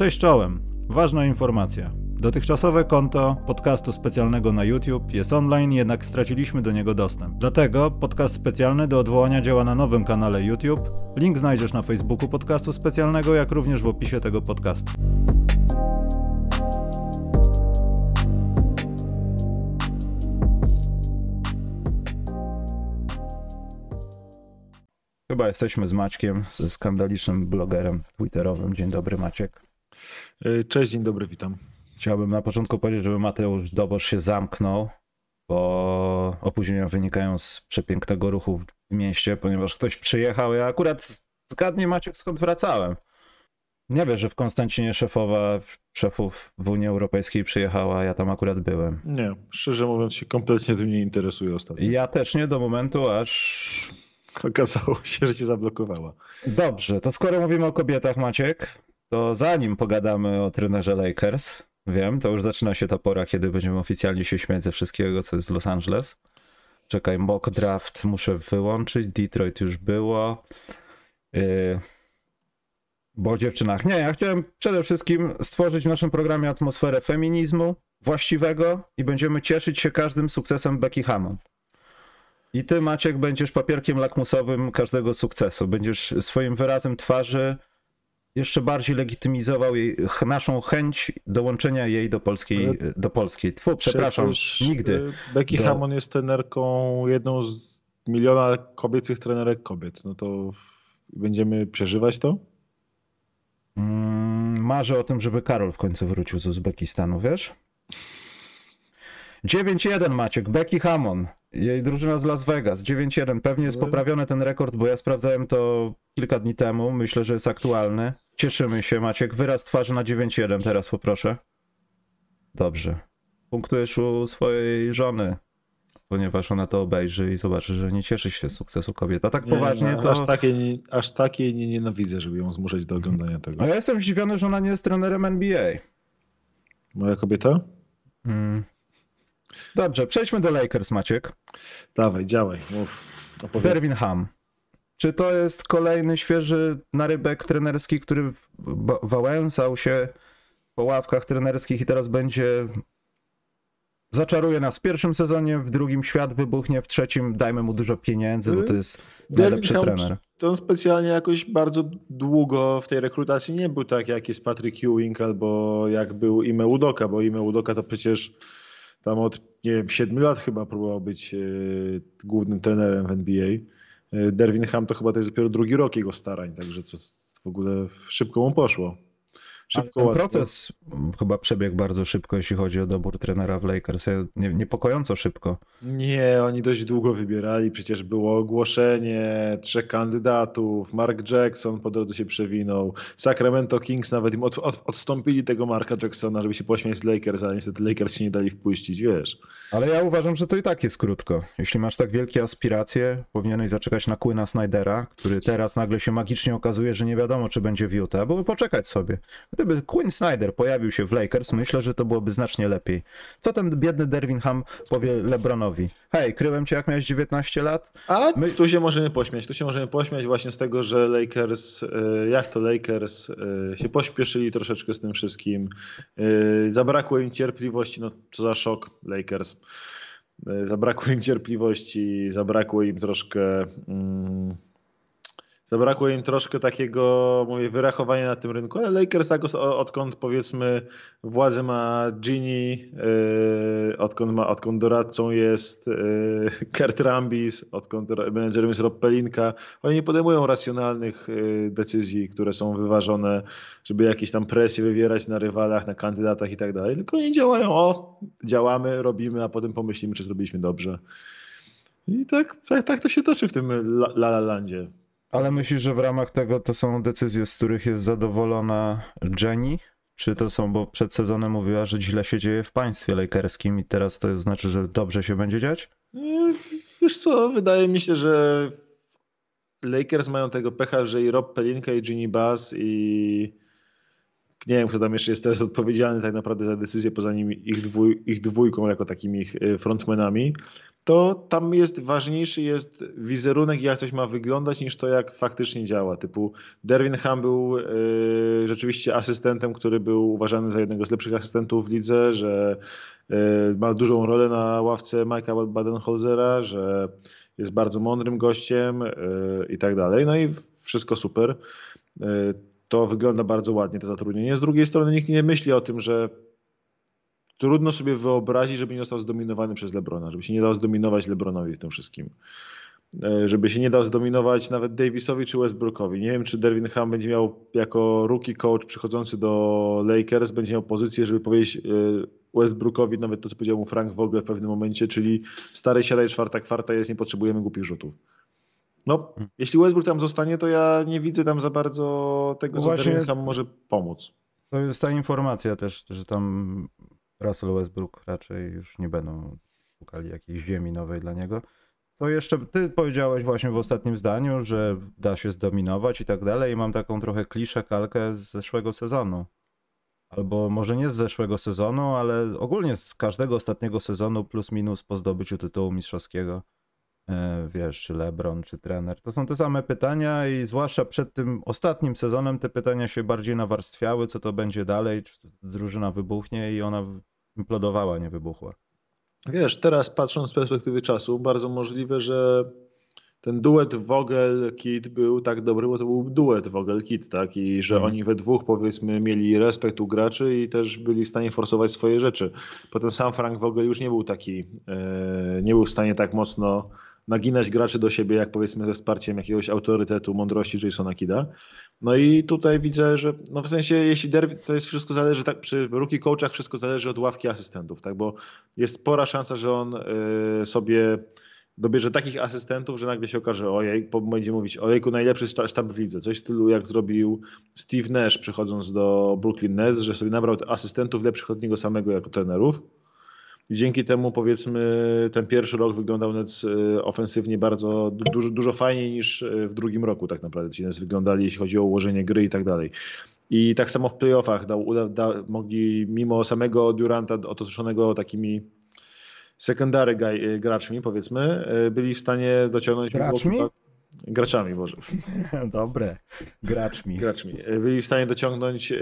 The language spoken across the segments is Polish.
Cześć czołem. Ważna informacja. Dotychczasowe konto podcastu specjalnego na YouTube jest online, jednak straciliśmy do niego dostęp. Dlatego podcast specjalny do odwołania działa na nowym kanale YouTube. Link znajdziesz na Facebooku podcastu specjalnego, jak również w opisie tego podcastu. Chyba jesteśmy z Maćkiem, ze skandalicznym blogerem twitterowym. Dzień dobry Maciek. E, cześć, dzień dobry, witam. Chciałbym na początku powiedzieć, żeby Mateusz Dobosz się zamknął, bo opóźnienia wynikają z przepięknego ruchu w mieście, ponieważ ktoś przyjechał. Ja akurat zgadnie Maciek skąd wracałem. Nie wiesz, że w Konstancinie szefowa szefów w Unii Europejskiej przyjechała, ja tam akurat byłem. Nie, szczerze mówiąc się kompletnie tym nie interesuje ostatnio. Ja też nie do momentu, aż... Okazało się, że cię zablokowała. Dobrze, to skoro mówimy o kobietach, Maciek, to zanim pogadamy o trenerze Lakers, wiem, to już zaczyna się ta pora, kiedy będziemy oficjalnie się śmiać ze wszystkiego, co jest z Los Angeles. Czekaj, mock draft muszę wyłączyć, Detroit już było. Yy... Bo o dziewczynach. Nie, ja chciałem przede wszystkim stworzyć w naszym programie atmosferę feminizmu właściwego i będziemy cieszyć się każdym sukcesem Becky Hammond. I ty, Maciek, będziesz papierkiem lakmusowym każdego sukcesu. Będziesz swoim wyrazem twarzy jeszcze bardziej legitymizował jej, naszą chęć dołączenia jej do polskiej, Ale... do polskiej. Tfu, przepraszam, Przecież nigdy. Y, Becky do... Hammond jest trenerką, jedną z miliona kobiecych trenerek kobiet. No to będziemy przeżywać to? Mm, marzę o tym, żeby Karol w końcu wrócił z Uzbekistanu, wiesz? 9-1 Maciek, Becky Hammond. Jej drużyna z Las Vegas, 9-1. Pewnie jest poprawiony ten rekord, bo ja sprawdzałem to kilka dni temu. Myślę, że jest aktualny. Cieszymy się, Maciek. Wyraz twarzy na 9-1 teraz poproszę. Dobrze. Punktujesz u swojej żony, ponieważ ona to obejrzy i zobaczy, że nie cieszy się z sukcesu kobiet. A tak nie, poważnie no, to... Aż takiej, aż takiej nie nienawidzę, żeby ją zmuszać do oglądania tego. A ja jestem zdziwiony, że ona nie jest trenerem NBA. Moja kobieta? Hmm. Dobrze, przejdźmy do Lakers, Maciek. Dawaj, działaj, mów. Derwin Ham. Czy to jest kolejny świeży narybek trenerski, który wałęsał się po ławkach trenerskich i teraz będzie zaczaruje nas w pierwszym sezonie, w drugim świat wybuchnie, w trzecim dajmy mu dużo pieniędzy, bo to jest najlepszy Derwin trener. To on specjalnie jakoś bardzo długo w tej rekrutacji nie był tak jak jest Patrick Ewing albo jak był Ime Udoka, bo Ime Udoka to przecież tam od nie wiem, 7 lat chyba próbował być e, głównym trenerem w NBA. E, Derwin Ham to chyba to jest dopiero drugi rok jego starań, także co w ogóle szybko mu poszło szybko, ten proces chyba przebiegł bardzo szybko, jeśli chodzi o dobór trenera w Lakers. Nie, niepokojąco szybko. Nie, oni dość długo wybierali. Przecież było ogłoszenie trzech kandydatów. Mark Jackson po drodze się przewinął. Sacramento Kings nawet im od, od, odstąpili tego Marka Jacksona, żeby się pośmiać z Lakers, ale niestety Lakers się nie dali wpuścić, wiesz. Ale ja uważam, że to i tak jest krótko. Jeśli masz tak wielkie aspiracje, powinieneś zaczekać na Quina Snydera, który teraz nagle się magicznie okazuje, że nie wiadomo, czy będzie w Utah, były poczekać sobie. Gdyby Quinn Snyder pojawił się w Lakers, myślę, że to byłoby znacznie lepiej. Co ten biedny Derwin Ham powie LeBronowi? Hej, kryłem cię jak miałeś 19 lat? A My... tu się możemy pośmiać. Tu się możemy pośmiać właśnie z tego, że Lakers, e, jak to Lakers e, się pośpieszyli troszeczkę z tym wszystkim. E, zabrakło im cierpliwości, no co za szok Lakers. Zabrakło im cierpliwości, zabrakło im troszkę... Mm, Zabrakło im troszkę takiego, mówię, wyrachowania na tym rynku, ale Lakers tak odkąd powiedzmy władzę ma Gini, yy, odkąd, ma, odkąd doradcą jest yy, Kurt Rambis, odkąd menedżerem jest Rob Pelinka, oni nie podejmują racjonalnych yy, decyzji, które są wyważone, żeby jakieś tam presje wywierać na rywalach, na kandydatach i tak dalej, tylko oni działają, o, działamy, robimy, a potem pomyślimy, czy zrobiliśmy dobrze. I tak, tak, tak to się toczy w tym La, La Landzie. Ale myślisz, że w ramach tego to są decyzje, z których jest zadowolona Jenny? Czy to są, bo przed sezonem mówiła, że źle się dzieje w państwie lakerskim i teraz to znaczy, że dobrze się będzie dziać? Wiesz co, wydaje mi się, że Lakers mają tego pecha, że i Rob Pelinka i Ginny Bass i nie wiem, kto tam jeszcze jest teraz odpowiedzialny tak naprawdę za decyzję poza nimi ich, dwój, ich dwójką jako takimi ich y, frontmenami, to tam jest ważniejszy jest wizerunek jak coś ma wyglądać niż to jak faktycznie działa. Typu Derwin Ham był y, rzeczywiście asystentem, który był uważany za jednego z lepszych asystentów w lidze, że y, ma dużą rolę na ławce Mike'a Badenholzera, że jest bardzo mądrym gościem i tak dalej. No i wszystko super to wygląda bardzo ładnie to zatrudnienie. Z drugiej strony nikt nie myśli o tym, że trudno sobie wyobrazić, żeby nie został zdominowany przez Lebrona, żeby się nie dał zdominować Lebronowi w tym wszystkim. E, żeby się nie dał zdominować nawet Davisowi czy Westbrookowi. Nie wiem, czy Derwin Ham będzie miał jako rookie coach przychodzący do Lakers, będzie miał pozycję, żeby powiedzieć e, Westbrookowi nawet to, co powiedział mu Frank Vogel w pewnym momencie, czyli stary siadaj, czwarta kwarta jest, nie potrzebujemy głupich rzutów. No, jeśli Westbrook tam zostanie, to ja nie widzę tam za bardzo tego, co Derwin może pomóc. To jest ta informacja też, że tam Russell Westbrook raczej już nie będą szukali jakiejś ziemi nowej dla niego. Co jeszcze, ty powiedziałeś właśnie w ostatnim zdaniu, że da się zdominować i tak dalej mam taką trochę kliszę kalkę z zeszłego sezonu. Albo może nie z zeszłego sezonu, ale ogólnie z każdego ostatniego sezonu plus minus po zdobyciu tytułu mistrzowskiego. E, wiesz, czy LeBron, czy trener. To są te same pytania i zwłaszcza przed tym ostatnim sezonem te pytania się bardziej nawarstwiały, co to będzie dalej, czy drużyna wybuchnie i ona implodowała, nie wybuchła. Wiesz, teraz patrząc z perspektywy czasu, bardzo możliwe, że ten duet Vogel-Kit był tak dobry, bo to był duet Vogel-Kit, tak? I że hmm. oni we dwóch powiedzmy mieli respekt u graczy i też byli w stanie forsować swoje rzeczy. Potem sam Frank Vogel już nie był taki, e, nie był w stanie tak mocno naginać graczy do siebie, jak powiedzmy ze wsparciem jakiegoś autorytetu, mądrości Jasona Kida. No i tutaj widzę, że no w sensie, jeśli derby, to jest wszystko zależy, tak przy rookie coachach wszystko zależy od ławki asystentów, tak, bo jest spora szansa, że on y, sobie dobierze takich asystentów, że nagle się okaże, ojej, będzie mówić, ojejku, najlepszy sztab w lidze. Coś w stylu jak zrobił Steve Nash przychodząc do Brooklyn Nets, że sobie nabrał asystentów lepszych od niego samego jako trenerów dzięki temu powiedzmy ten pierwszy rok wyglądał Nets e, ofensywnie bardzo dużo, dużo fajniej niż e, w drugim roku tak naprawdę ci Nets wyglądali, jeśli chodzi o ułożenie gry i tak dalej. I tak samo w playoffach dał, da, mogli mimo samego Duranta otoczonego takimi secondary e, graczmi powiedzmy, byli w stanie dociągnąć... Graczmi? Graczami, może. Dobre, graczmi. Graczmi. Byli w stanie dociągnąć e,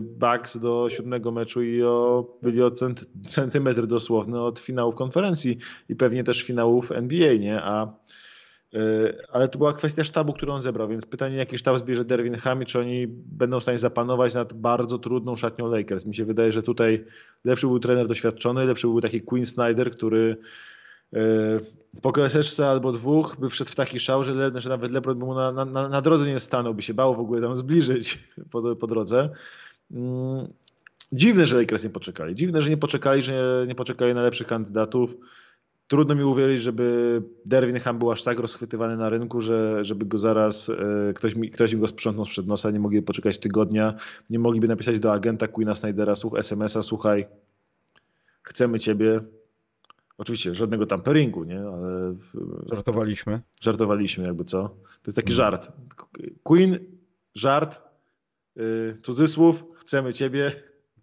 Bucks do siódmego meczu i o, byli o cent, centymetr dosłowny od finałów konferencji i pewnie też finałów NBA, nie? A, e, ale to była kwestia sztabu, którą on zebrał, więc pytanie, jaki sztab zbierze Derwin Ham czy oni będą w stanie zapanować nad bardzo trudną szatnią Lakers. Mi się wydaje, że tutaj lepszy był trener doświadczony, lepszy był taki Quinn Snyder, który po kreseczce albo dwóch by wszedł w taki szał, że, Le, że nawet LeBron mu na, na, na drodze nie stanął, by się bało w ogóle tam zbliżyć po, po drodze. Mm, dziwne, że Lakers nie poczekali. Dziwne, że nie poczekali, że nie poczekali na lepszych kandydatów. Trudno mi uwierzyć, żeby Derwin Ham był aż tak rozchwytywany na rynku, że, żeby go zaraz e, ktoś, mi, ktoś im go sprzątnął sprzed nosa, nie mogliby poczekać tygodnia, nie mogliby napisać do agenta Queena Snydera słuch, SMS-a, słuchaj, chcemy ciebie, Oczywiście żadnego tamperingu, nie? Ale żartowaliśmy. Żartowaliśmy, jakby co. To jest taki żart. Queen, żart, yy, cudzysłów, chcemy ciebie.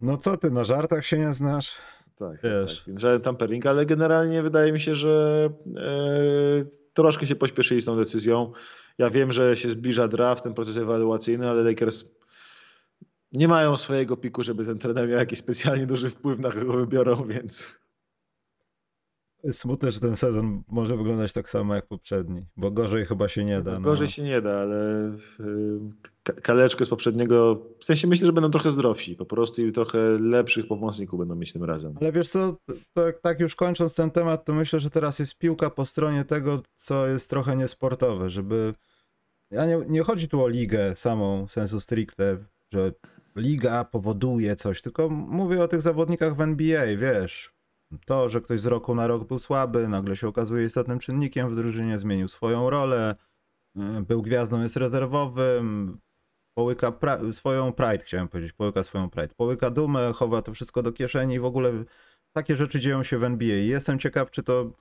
No co ty, na żartach się nie znasz? Tak, Wiesz. tak. żaden tampering, ale generalnie wydaje mi się, że yy, troszkę się pośpieszyli z tą decyzją. Ja wiem, że się zbliża draft, ten proces ewaluacyjny, ale Lakers nie mają swojego piku, żeby ten trener miał jakiś specjalnie duży wpływ na kogo wybiorą, więc Smutne, że ten sezon może wyglądać tak samo jak poprzedni, bo gorzej chyba się nie da. No. Gorzej się nie da, ale kaleczkę z poprzedniego, w sensie myślę, że będą trochę zdrowsi po prostu i trochę lepszych pomocników będą mieć tym razem. Ale wiesz co, to tak już kończąc ten temat, to myślę, że teraz jest piłka po stronie tego, co jest trochę niesportowe, żeby... Ja nie, nie chodzi tu o ligę samą, sensu stricte, że liga powoduje coś, tylko mówię o tych zawodnikach w NBA, wiesz, to, że ktoś z roku na rok był słaby, nagle się okazuje istotnym czynnikiem w drużynie, zmienił swoją rolę, e, był gwiazdą, jest rezerwowym, połyka pra swoją pride, chciałem powiedzieć, połyka swoją pride, połyka dumę, chowa to wszystko do kieszeni i w ogóle takie rzeczy dzieją się w NBA. I jestem ciekaw, czy to,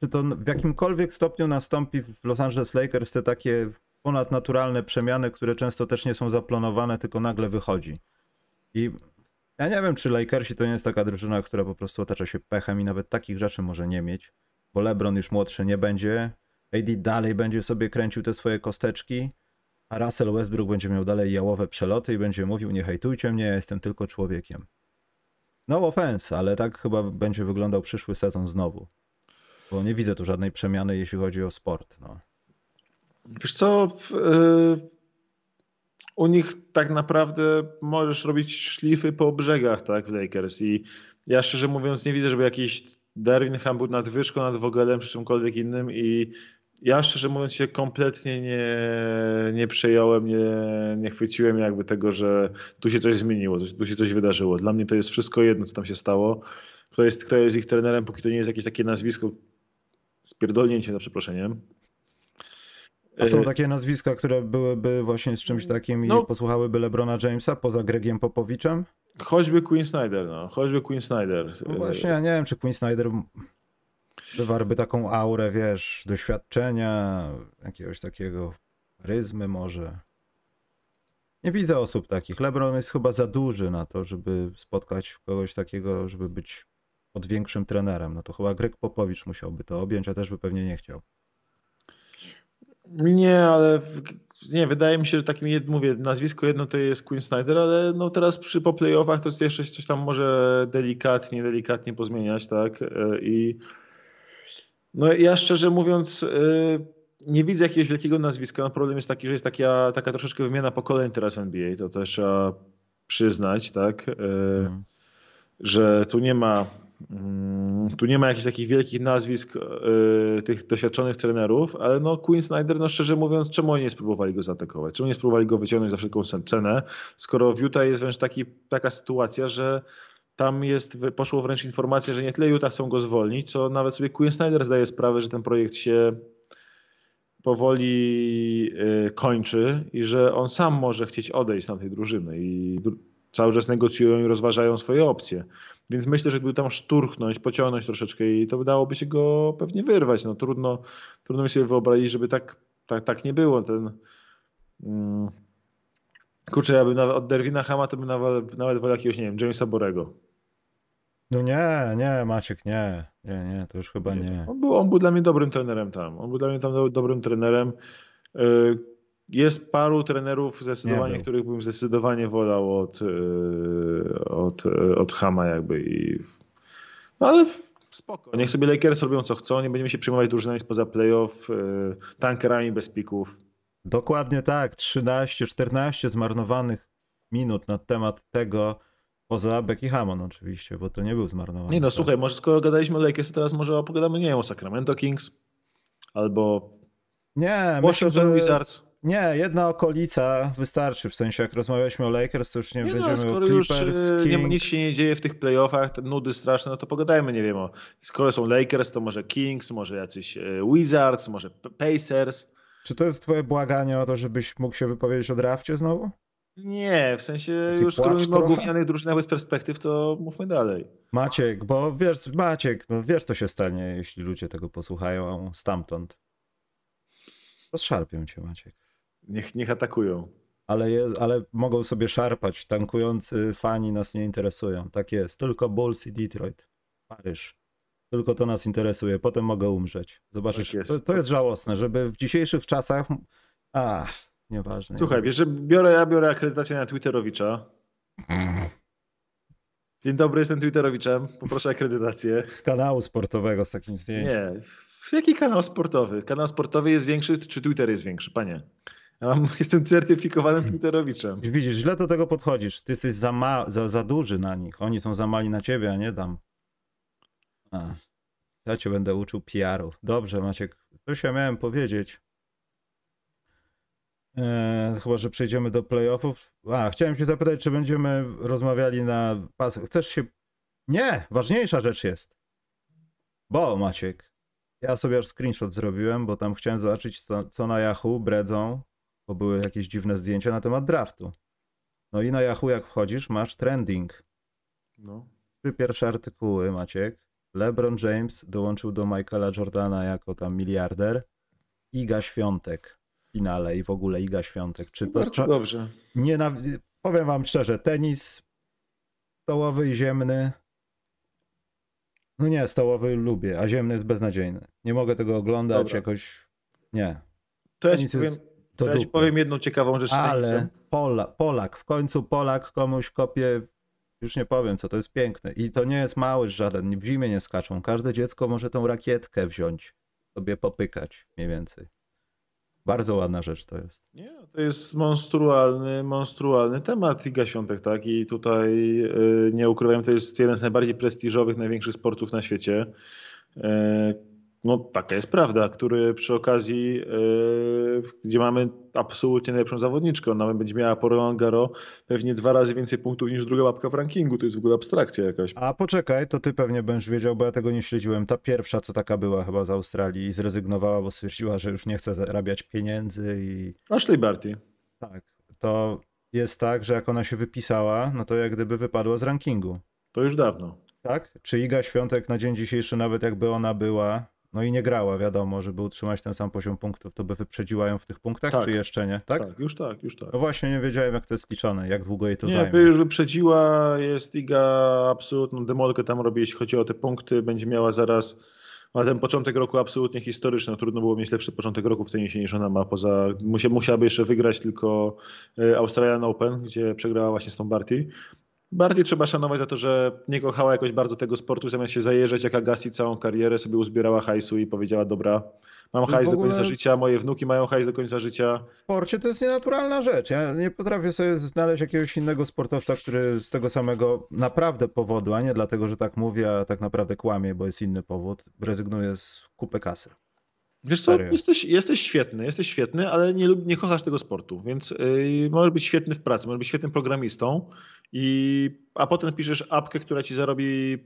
czy to w jakimkolwiek stopniu nastąpi w Los Angeles Lakers te takie ponadnaturalne przemiany, które często też nie są zaplanowane, tylko nagle wychodzi. I ja nie wiem, czy Lakersi to nie jest taka drużyna, która po prostu otacza się pechem i nawet takich rzeczy może nie mieć, bo LeBron już młodszy nie będzie, AD dalej będzie sobie kręcił te swoje kosteczki, a Russell Westbrook będzie miał dalej jałowe przeloty i będzie mówił, nie hejtujcie mnie, ja jestem tylko człowiekiem. No offense, ale tak chyba będzie wyglądał przyszły sezon znowu. Bo nie widzę tu żadnej przemiany, jeśli chodzi o sport. No. Wiesz co, yy, u nich tak naprawdę możesz robić szlify po brzegach, tak, w Lakers i ja szczerze mówiąc nie widzę, żeby jakiś Darwin był nad Wyszką, nad Wogelem czy czymkolwiek innym i ja szczerze mówiąc się kompletnie nie, nie przejąłem, nie, nie chwyciłem jakby tego, że tu się coś zmieniło, tu się coś wydarzyło. Dla mnie to jest wszystko jedno, co tam się stało. Kto jest, kto jest ich trenerem, póki to nie jest jakieś takie nazwisko spierdolnięcie, za przeproszeniem. A są takie nazwiska, które byłyby właśnie z czymś takim no, i posłuchałyby LeBrona Jamesa poza Gregiem Popowiczem? Choćby Queen Snyder, no. Choćby Queen Snyder. No właśnie, ja nie wiem, czy Queen Snyder wywarłby taką aurę, wiesz, doświadczenia, jakiegoś takiego charyzmy może. Nie widzę osób takich. LeBron jest chyba za duży na to, żeby spotkać kogoś takiego, żeby być pod większym trenerem. No to chyba Greg Popowicz musiałby to objąć, a też by pewnie nie chciał. Nie, ale w, nie, wydaje mi się, że takim, mówię, nazwisko jedno to jest Queen Snyder, ale no teraz przy po playoffach to jeszcze coś tam może delikatnie, delikatnie pozmieniać, tak? E, I no ja szczerze mówiąc e, nie widzę jakiegoś wielkiego nazwiska. No problem jest taki, że jest taka, taka troszeczkę wymiana pokoleń teraz NBA, to też trzeba przyznać, tak? Mm. Że tu nie ma tu nie ma jakichś takich wielkich nazwisk yy, tych doświadczonych trenerów, ale no Queen Snyder, no szczerze mówiąc, czemu nie spróbowali go zaatakować? Czemu nie spróbowali go wyciągnąć za wszelką cenę, skoro w Utah jest wręcz taki, taka sytuacja, że tam jest, poszło wręcz informacja, że nie tyle Utah chcą go zwolnić, co nawet sobie Queen Snyder zdaje sprawę, że ten projekt się powoli yy, kończy i że on sam może chcieć odejść z tej drużyny i cały czas negocjują i rozważają swoje opcje. Więc myślę, że gdyby tam szturchnąć, pociągnąć troszeczkę i to wydałoby się go pewnie wyrwać. No trudno, trudno mi sobie wyobrazić, żeby tak, tak, tak nie było. Ten, mm, kurczę, ja bym nawet od Derwina Hama to bym nawet, nawet wolał jakiegoś, nie wiem, Jamesa Borego. No nie, nie, Maciek, nie, nie, nie, to już chyba nie. nie. On, był, on był dla mnie dobrym trenerem tam. On był dla mnie tam dobrym trenerem. Y, jest paru trenerów zdecydowanie, których bym zdecydowanie wolał od, e, od, e, od Hama jakby i no ale spoko. Niech sobie Lakers robią co chcą, nie będziemy się przyjmować drużynami spoza playoff, e, tankerami bez pików. Dokładnie tak, 13-14 zmarnowanych minut na temat tego, poza Becky Hammon oczywiście, bo to nie był zmarnowany. Nie no, słuchaj, może skoro gadaliśmy o Lakers, teraz może opogadamy, nie wiem, o Sacramento Kings albo nie, Washington myślę, że... Wizards. Nie, jedna okolica wystarczy, w sensie jak rozmawialiśmy o Lakers, to już nie, nie no, będziemy no, o Clippers, już Kings. Nie, nic się nie dzieje w tych playoffach, te nudy straszne, no to pogadajmy, nie wiem, o, skoro są Lakers, to może Kings, może jacyś e, Wizards, może Pacers. Czy to jest twoje błaganie o to, żebyś mógł się wypowiedzieć o drafcie znowu? Nie, w sensie Taki już skoro mówimy o gównianych drużynach bez perspektyw, to mówmy dalej. Maciek, bo wiesz, Maciek, no wiesz co się stanie, jeśli ludzie tego posłuchają stamtąd. Rozszarpią cię, Maciek. Niech, niech atakują. Ale, je, ale mogą sobie szarpać. Tankujący fani nas nie interesują. Tak jest. Tylko Bulls i Detroit. Paryż. Tylko to nas interesuje. Potem mogę umrzeć. Zobaczysz, tak jest. To, to, jest żałosne, żeby w dzisiejszych czasach. Ach, nieważne. Słuchaj, wiesz, że biorę, ja biorę akredytację na Twitterowicza. Dzień dobry, jestem Twitterowiczem. Poproszę akredytację. Z kanału sportowego z takim zdjęciem. Nie. Jaki kanał sportowy? Kanał sportowy jest większy, czy Twitter jest większy? Panie. Ja mam, jestem certyfikowanym Twitterowiczem. Widzisz, źle do tego podchodzisz. Ty jesteś za, ma, za, za duży na nich. Oni są za mali na ciebie, a nie dam. A. Ja cię będę uczył PR-u. Dobrze, Maciek. Coś ja miałem powiedzieć. Eee, chyba, że przejdziemy do playoffów. A, chciałem się zapytać, czy będziemy rozmawiali na pas. Chcesz się. Nie, ważniejsza rzecz jest. Bo, Maciek, ja sobie screenshot zrobiłem, bo tam chciałem zobaczyć, co, co na Yahoo bredzą bo były jakieś dziwne zdjęcia na temat draftu. No i na Yahoo jak wchodzisz, masz trending. No. Trzy pierwsze artykuły, Maciek. LeBron James dołączył do Michaela Jordana jako tam miliarder. Iga Świątek w finale i w ogóle Iga Świątek. Czy to Bardzo dobrze. Nie na... Powiem wam szczerze, tenis stołowy i ziemny. No nie, stołowy lubię, a ziemny jest beznadziejny. Nie mogę tego oglądać Dobra. jakoś. Nie. To ja ci powiem, jest to ja powiem jedną ciekawą rzecz. Ale. Pola, Polak, w końcu Polak komuś kopie, już nie powiem co, to jest piękne. I to nie jest mały żaden, w zimie nie skaczą. Każde dziecko może tą rakietkę wziąć, sobie popykać mniej więcej. Bardzo ładna rzecz to jest. Nie, to jest monstrualny, monstrualny temat Iga Świątek, tak? I tutaj y, nie ukrywam, to jest jeden z najbardziej prestiżowych, największych sportów na świecie. No taka jest prawda, który przy okazji, y, gdzie mamy absolutnie najlepszą zawodniczkę, ona będzie miała po Roland Garros pewnie dwa razy więcej punktów niż druga łapka w rankingu, to jest w ogóle abstrakcja jakaś. A poczekaj, to ty pewnie będziesz wiedział, bo ja tego nie śledziłem. Ta pierwsza, co taka była chyba z Australii i zrezygnowała, bo stwierdziła, że już nie chce zarabiać pieniędzy i Ashley Barty. tak. To jest tak, że jak ona się wypisała, no to jak gdyby wypadła z rankingu. To już dawno. Tak? Czy Iga Świątek na dzień dzisiejszy, nawet jakby ona była, no i nie grała, wiadomo, żeby utrzymać ten sam poziom punktów, to by wyprzedziła ją w tych punktach, Tak. czy jeszcze nie? Tak? Tak, już tak, już tak. No właśnie, nie wiedziałem, jak to jest liczone, jak długo jej to Nie, zajmie. by już wyprzedziła, jest Iga absolutną demolkę tam robi, jeśli chodzi o te punkty, będzie miała zaraz, ma ten początek roku absolutnie historyczny, trudno było mieć lepszy początek roku w tenisie niż ona ma, poza, musia, musiałaby jeszcze wygrać tylko e, Australian Open, gdzie przegrała właśnie z tą Barty. Barty trzeba szanować za to, że nie kochała jakoś bardzo tego sportu, zamiast się zajeżdżać jak Agassi całą karierę, sobie uzbierała hajsu i powiedziała, dobra, mam w hajs do końca życia, moje wnuki mają hajs do końca życia, W sporcie to jest nienaturalna rzecz. Ja nie potrafię sobie znaleźć jakiegoś innego sportowca, który z tego samego naprawdę powodu, a nie dlatego, że tak mówię, a tak naprawdę kłamie, bo jest inny powód, rezygnuje z kupy kasy. Wiesz co, jesteś, jesteś świetny, jesteś świetny, ale nie, nie kochasz tego sportu, więc yy, możesz być świetny w pracy, możesz być świetnym programistą, i, a potem piszesz apkę, która ci zarobi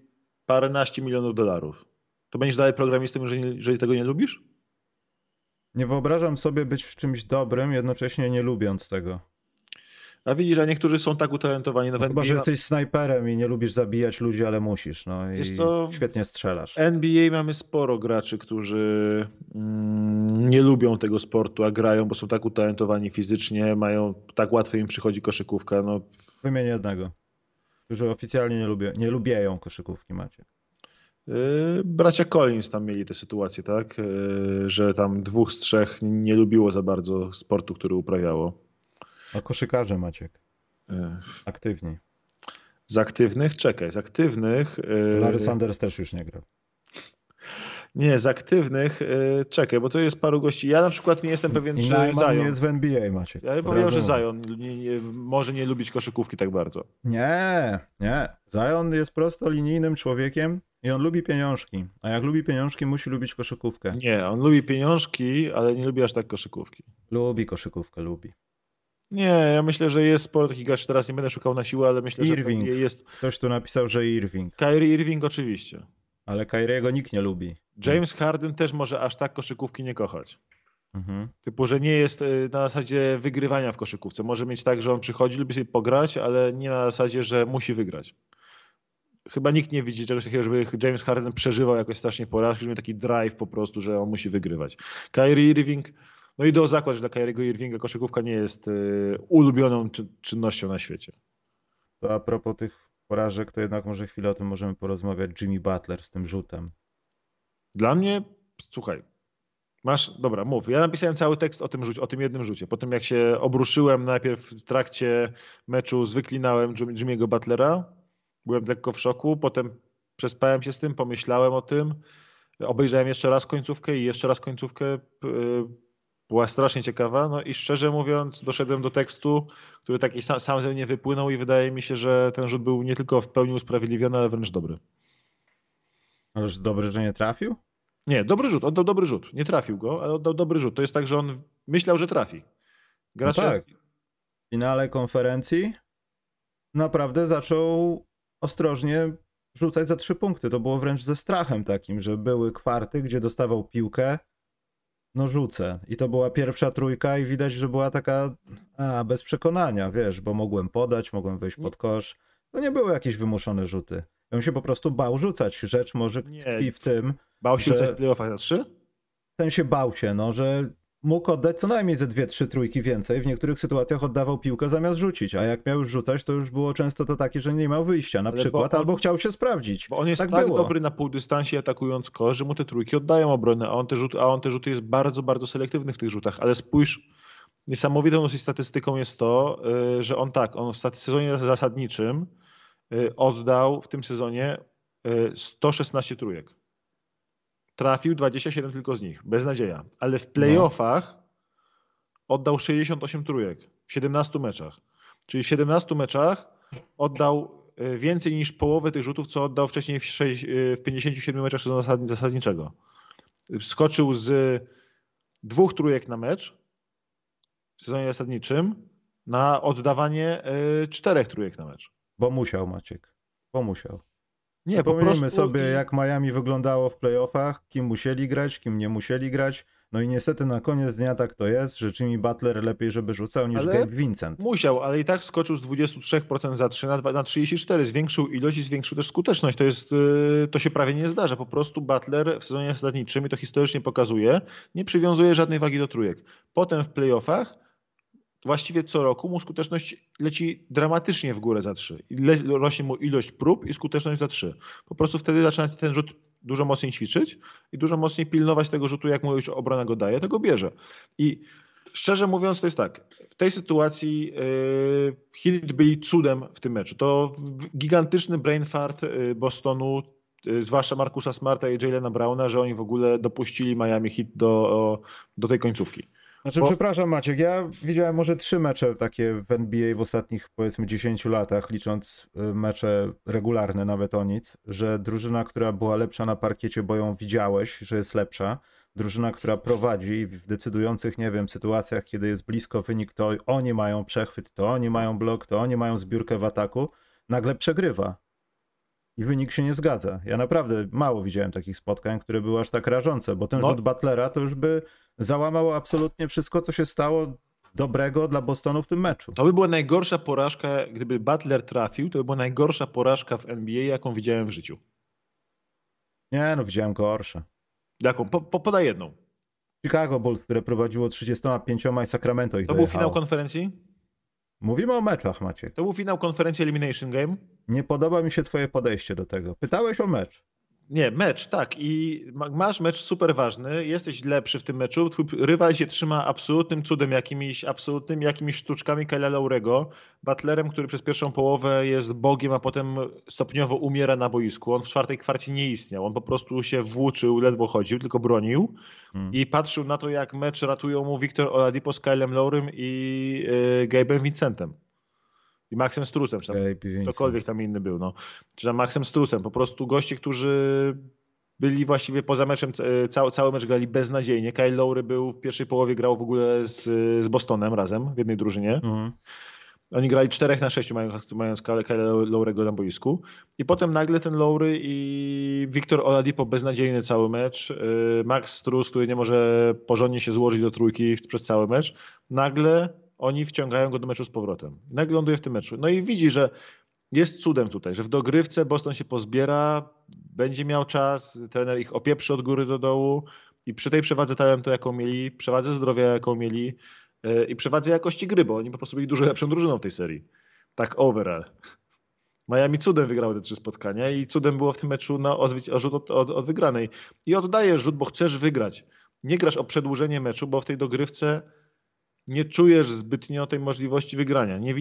paręnaście milionów dolarów. To będziesz dalej programistą, jeżeli, jeżeli tego nie lubisz? Nie wyobrażam sobie być w czymś dobrym, jednocześnie nie lubiąc tego. A widzisz, a niektórzy są tak utalentowani. No w Chyba, NBA, że jesteś snajperem i nie lubisz zabijać ludzi, ale musisz. No i co, w- świetnie strzelasz. NBA mamy sporo graczy, którzy mm, nie lubią tego sportu, a grają, bo są tak utalentowani fizycznie, mają tak łatwo im przychodzi koszykówka. No, Wymienię jednego, którzy oficjalnie nie, lubią, nie lubieją koszykówki macie. Yy, Bracia Collins tam mieli tę sytuację, tak? Yy, Że tam dwóch z trzech nie lubiło za bardzo sportu, który uprawiało. A koszykarze Maciek, Yy, aktywni. Z aktywnych, czekaj, z aktywnych. yy, Larry Sanders też już nie grał. Nie, z aktywnych, yy, czekaj, bo to jest paru gości. Ja na przykład nie jestem pewien, I czy Najman Zion. nie jest w NBA, Maciek. Ja bym Od powiedział, razu że. Zion nie, nie, może nie lubić koszykówki tak bardzo. Nie, nie. Zion jest prostolinijnym człowiekiem i on lubi pieniążki. A jak lubi pieniążki, musi lubić koszykówkę. Nie, on lubi pieniążki, ale nie lubi aż tak koszykówki. Lubi koszykówkę, lubi. Nie, ja myślę, że jest sporo takich graczy, teraz nie będę szukał na siłę, ale myślę, że Irving. pewnie jest. Ktoś tu napisał, że Irving, Kyrie Irving oczywiście. ale Kyriego nikt nie lubi. James Harden też może aż tak koszykówki nie kochać. Mhm. Typu, że nie jest y, na zasadzie wygrywania w koszykówce. Może mieć tak, że on przychodzi, lubi sobie pograć, ale nie na zasadzie, że musi wygrać. Chyba nikt nie widzi czegoś takiego, żeby James Harden przeżywał jakoś strasznie porażki, żeby miał taki drive po prostu, że on musi wygrywać. Kyrie Irving, no i do zakład, że dla Kyriego Irvinga koszykówka nie jest y, ulubioną czy, czynnością na świecie. To a propos tych porażek, to jednak może chwilę o tym możemy porozmawiać. Jimmy Butler z tym rzutem. Dla mnie, słuchaj, masz, dobra, mów. Ja napisałem cały tekst o tym, rzucie, o tym jednym rzucie. Po tym jak się obruszyłem najpierw w trakcie meczu, zwyklinałem Jim- Jimmy'ego Butlera, byłem lekko w szoku, potem przespałem się z tym, pomyślałem o tym, obejrzałem jeszcze raz końcówkę i jeszcze raz końcówkę. Była strasznie ciekawa, no i szczerze mówiąc doszedłem do tekstu, który taki sam, sam ze mnie wypłynął i wydaje mi się, że ten rzut był nie tylko w pełni usprawiedliwiony, ale wręcz dobry. Ależ dobry, że nie trafił? Nie, dobry rzut, oddał dobry rzut. Nie trafił go, ale oddał dobry rzut. To jest tak, że on myślał, że trafi. Gracze, No tak. W finale konferencji naprawdę zaczął ostrożnie rzucać za trzy punkty. To było wręcz ze strachem takim, że były kwarty, gdzie dostawał piłkę, no rzucę. I to była pierwsza trójka i widać, że była taka a, bez przekonania, wiesz, bo mogłem podać, mogłem wejść pod kosz. To nie były jakieś wymuszone rzuty. On się po prostu bał rzucać. Rzecz może Nie. tkwi w tym, bał się że- rzucać w playoffach na trzy? w sensie bał się, no, że mógł oddać co najmniej ze dwie, trzy trójki więcej. W niektórych sytuacjach oddawał piłkę zamiast rzucić, a jak miał już rzucać, to już było często to takie, że nie miał wyjścia na Ale przykład, on- albo chciał się sprawdzić. Bo on jest tak tak, dobry na półdystansie atakując kosz, że mu te trójki oddają obronę, a on te, rzuty, a on te rzuty jest bardzo, bardzo selektywny w tych rzutach. Ale spójrz, niesamowitą dosyć statystyką jest to, y, że on tak, on w sezonie zasadniczym y, oddał w tym sezonie y, 116 trójek. Trafił 27 tylko z nich, bez nadzieja. Ale w playoffach oddał 68 trójek w 17 meczach. Czyli w 17 meczach oddał y, więcej niż połowę tych rzutów, co oddał wcześniej w, sześć, y, w 57 meczach sezonu zasad- zasadniczego. Skoczył z dwóch trójek na mecz w sezonie zasadniczym na oddawanie y, czterech trójek na mecz. Bo musiał Maciek, bo musiał. Nie, po Przypomnijmy sobie, i- jak Miami wyglądało w playoffach, kim musieli grać, kim nie musieli grać. No i niestety na koniec dnia tak to jest, że Jimmy Butler lepiej, żeby rzucał niż Ale- Gabe Vincent. Musiał, ale i tak skoczył z 23% za 3 na, dwa- na 34, zwiększył ilość i zwiększył też skuteczność. To, jest, y, to się prawie nie zdarza. Po prostu Butler w sezonie zasadniczym, i to historycznie pokazuje, nie przywiązuje żadnej wagi do trójek. Potem w playoffach właściwie co roku mu skuteczność leci dramatycznie w górę za 3. Le, rośnie mu ilość prób i skuteczność za 3. Po prostu wtedy zaczyna ten rzut dużo mocniej ćwiczyć i dużo mocniej pilnować tego rzutu, jak mu już obrona go daje, tego bierze. I szczerze mówiąc, to jest tak. W tej sytuacji yy, Heat byli cudem w tym meczu. To gigantyczny brain fart yy, Bostonu, yy, zwłaszcza Markusa Smarta i Jalena Browna, że oni w ogóle dopuścili Miami Heat do, do tej końcówki. Znaczy, Bo- przepraszam Maciek, ja widziałem może trzy mecze takie w NBA w ostatnich powiedzmy 10 latach, licząc y, mecze regularne, nawet o nic, że drużyna, która była lepsza na parkiecie, bo ją widziałeś, że jest lepsza, drużyna, która prowadzi w decydujących, nie wiem, sytuacjach, kiedy jest blisko wynik, to oni mają przechwyt, to oni mają blok, to oni mają zbiórkę w ataku, nagle przegrywa. I wynik się nie zgadza. Ja naprawdę mało widziałem takich spotkań, które były aż tak rażące, bo ten No. rzut Butlera to już by załamał absolutnie wszystko, co się stało dobrego dla Bostonu w tym meczu. To by była najgorsza porażka, gdyby Butler trafił, to by była najgorsza porażka w NBA, jaką widziałem w życiu. Nie, no widziałem gorsze. Jaką? Po, po, podaj jedną. Chicago Bulls, które prowadziło 35 i Sacramento ich To był dojechało. finał konferencji? Mówimy o meczach, Maciek. To był finał konferencji Elimination Game? Nie podoba mi się twoje podejście do tego. Pytałeś o mecz. Nie, mecz, tak. I ma- masz mecz super ważny, jesteś lepszy w tym meczu, twój rywal się trzyma absolutnym cudem, jakimiś absolutnymi jakimiś sztuczkami Kyla Laurego, Butlerem, który przez pierwszą połowę jest bogiem, a potem stopniowo umiera na boisku. On w czwartej kwarcie nie istniał, on po prostu się włóczył, ledwo chodził, tylko bronił Hmm. i patrzył na to, jak mecz ratują mu Wiktor Oladipo z Kylem Laurem i yy, Gabe'em Vincentem. I Maxem Strusem, czy tam ktokolwiek tam inny był, no. Czy tam Maxem Strusem, po prostu goście, którzy byli właściwie poza meczem, e, cały, cały mecz grali beznadziejnie. Kyle Lowry był w pierwszej połowie, grał w ogóle z, z Bostonem razem w jednej drużynie. Mhm. Oni grali 4 na 6 mając, mając Kyle Lowry'ego na boisku. I potem nagle ten Lowry i Wiktor Oladipo beznadziejny cały mecz. e, Max Strus, który nie może porządnie się złożyć do trójki przez cały mecz. Nagle oni wciągają go do meczu z powrotem. I nagle ląduje w tym meczu. No i widzi, że jest cudem tutaj, że w dogrywce Boston się pozbiera, będzie miał czas, trener ich opieprzy od góry do dołu i przy tej przewadze talentu, jaką mieli, przewadze zdrowia, jaką mieli yy, i przewadze jakości gry, bo oni po prostu byli dużo lepszą drużyną w tej serii. Tak overall. Miami cudem wygrało te trzy spotkania i cudem było w tym meczu na, o, rzut od, od, od wygranej. I oddajesz rzut, bo chcesz wygrać. Nie grasz o przedłużenie meczu, bo w tej dogrywce nie czujesz zbytnio tej możliwości wygrania. Nie,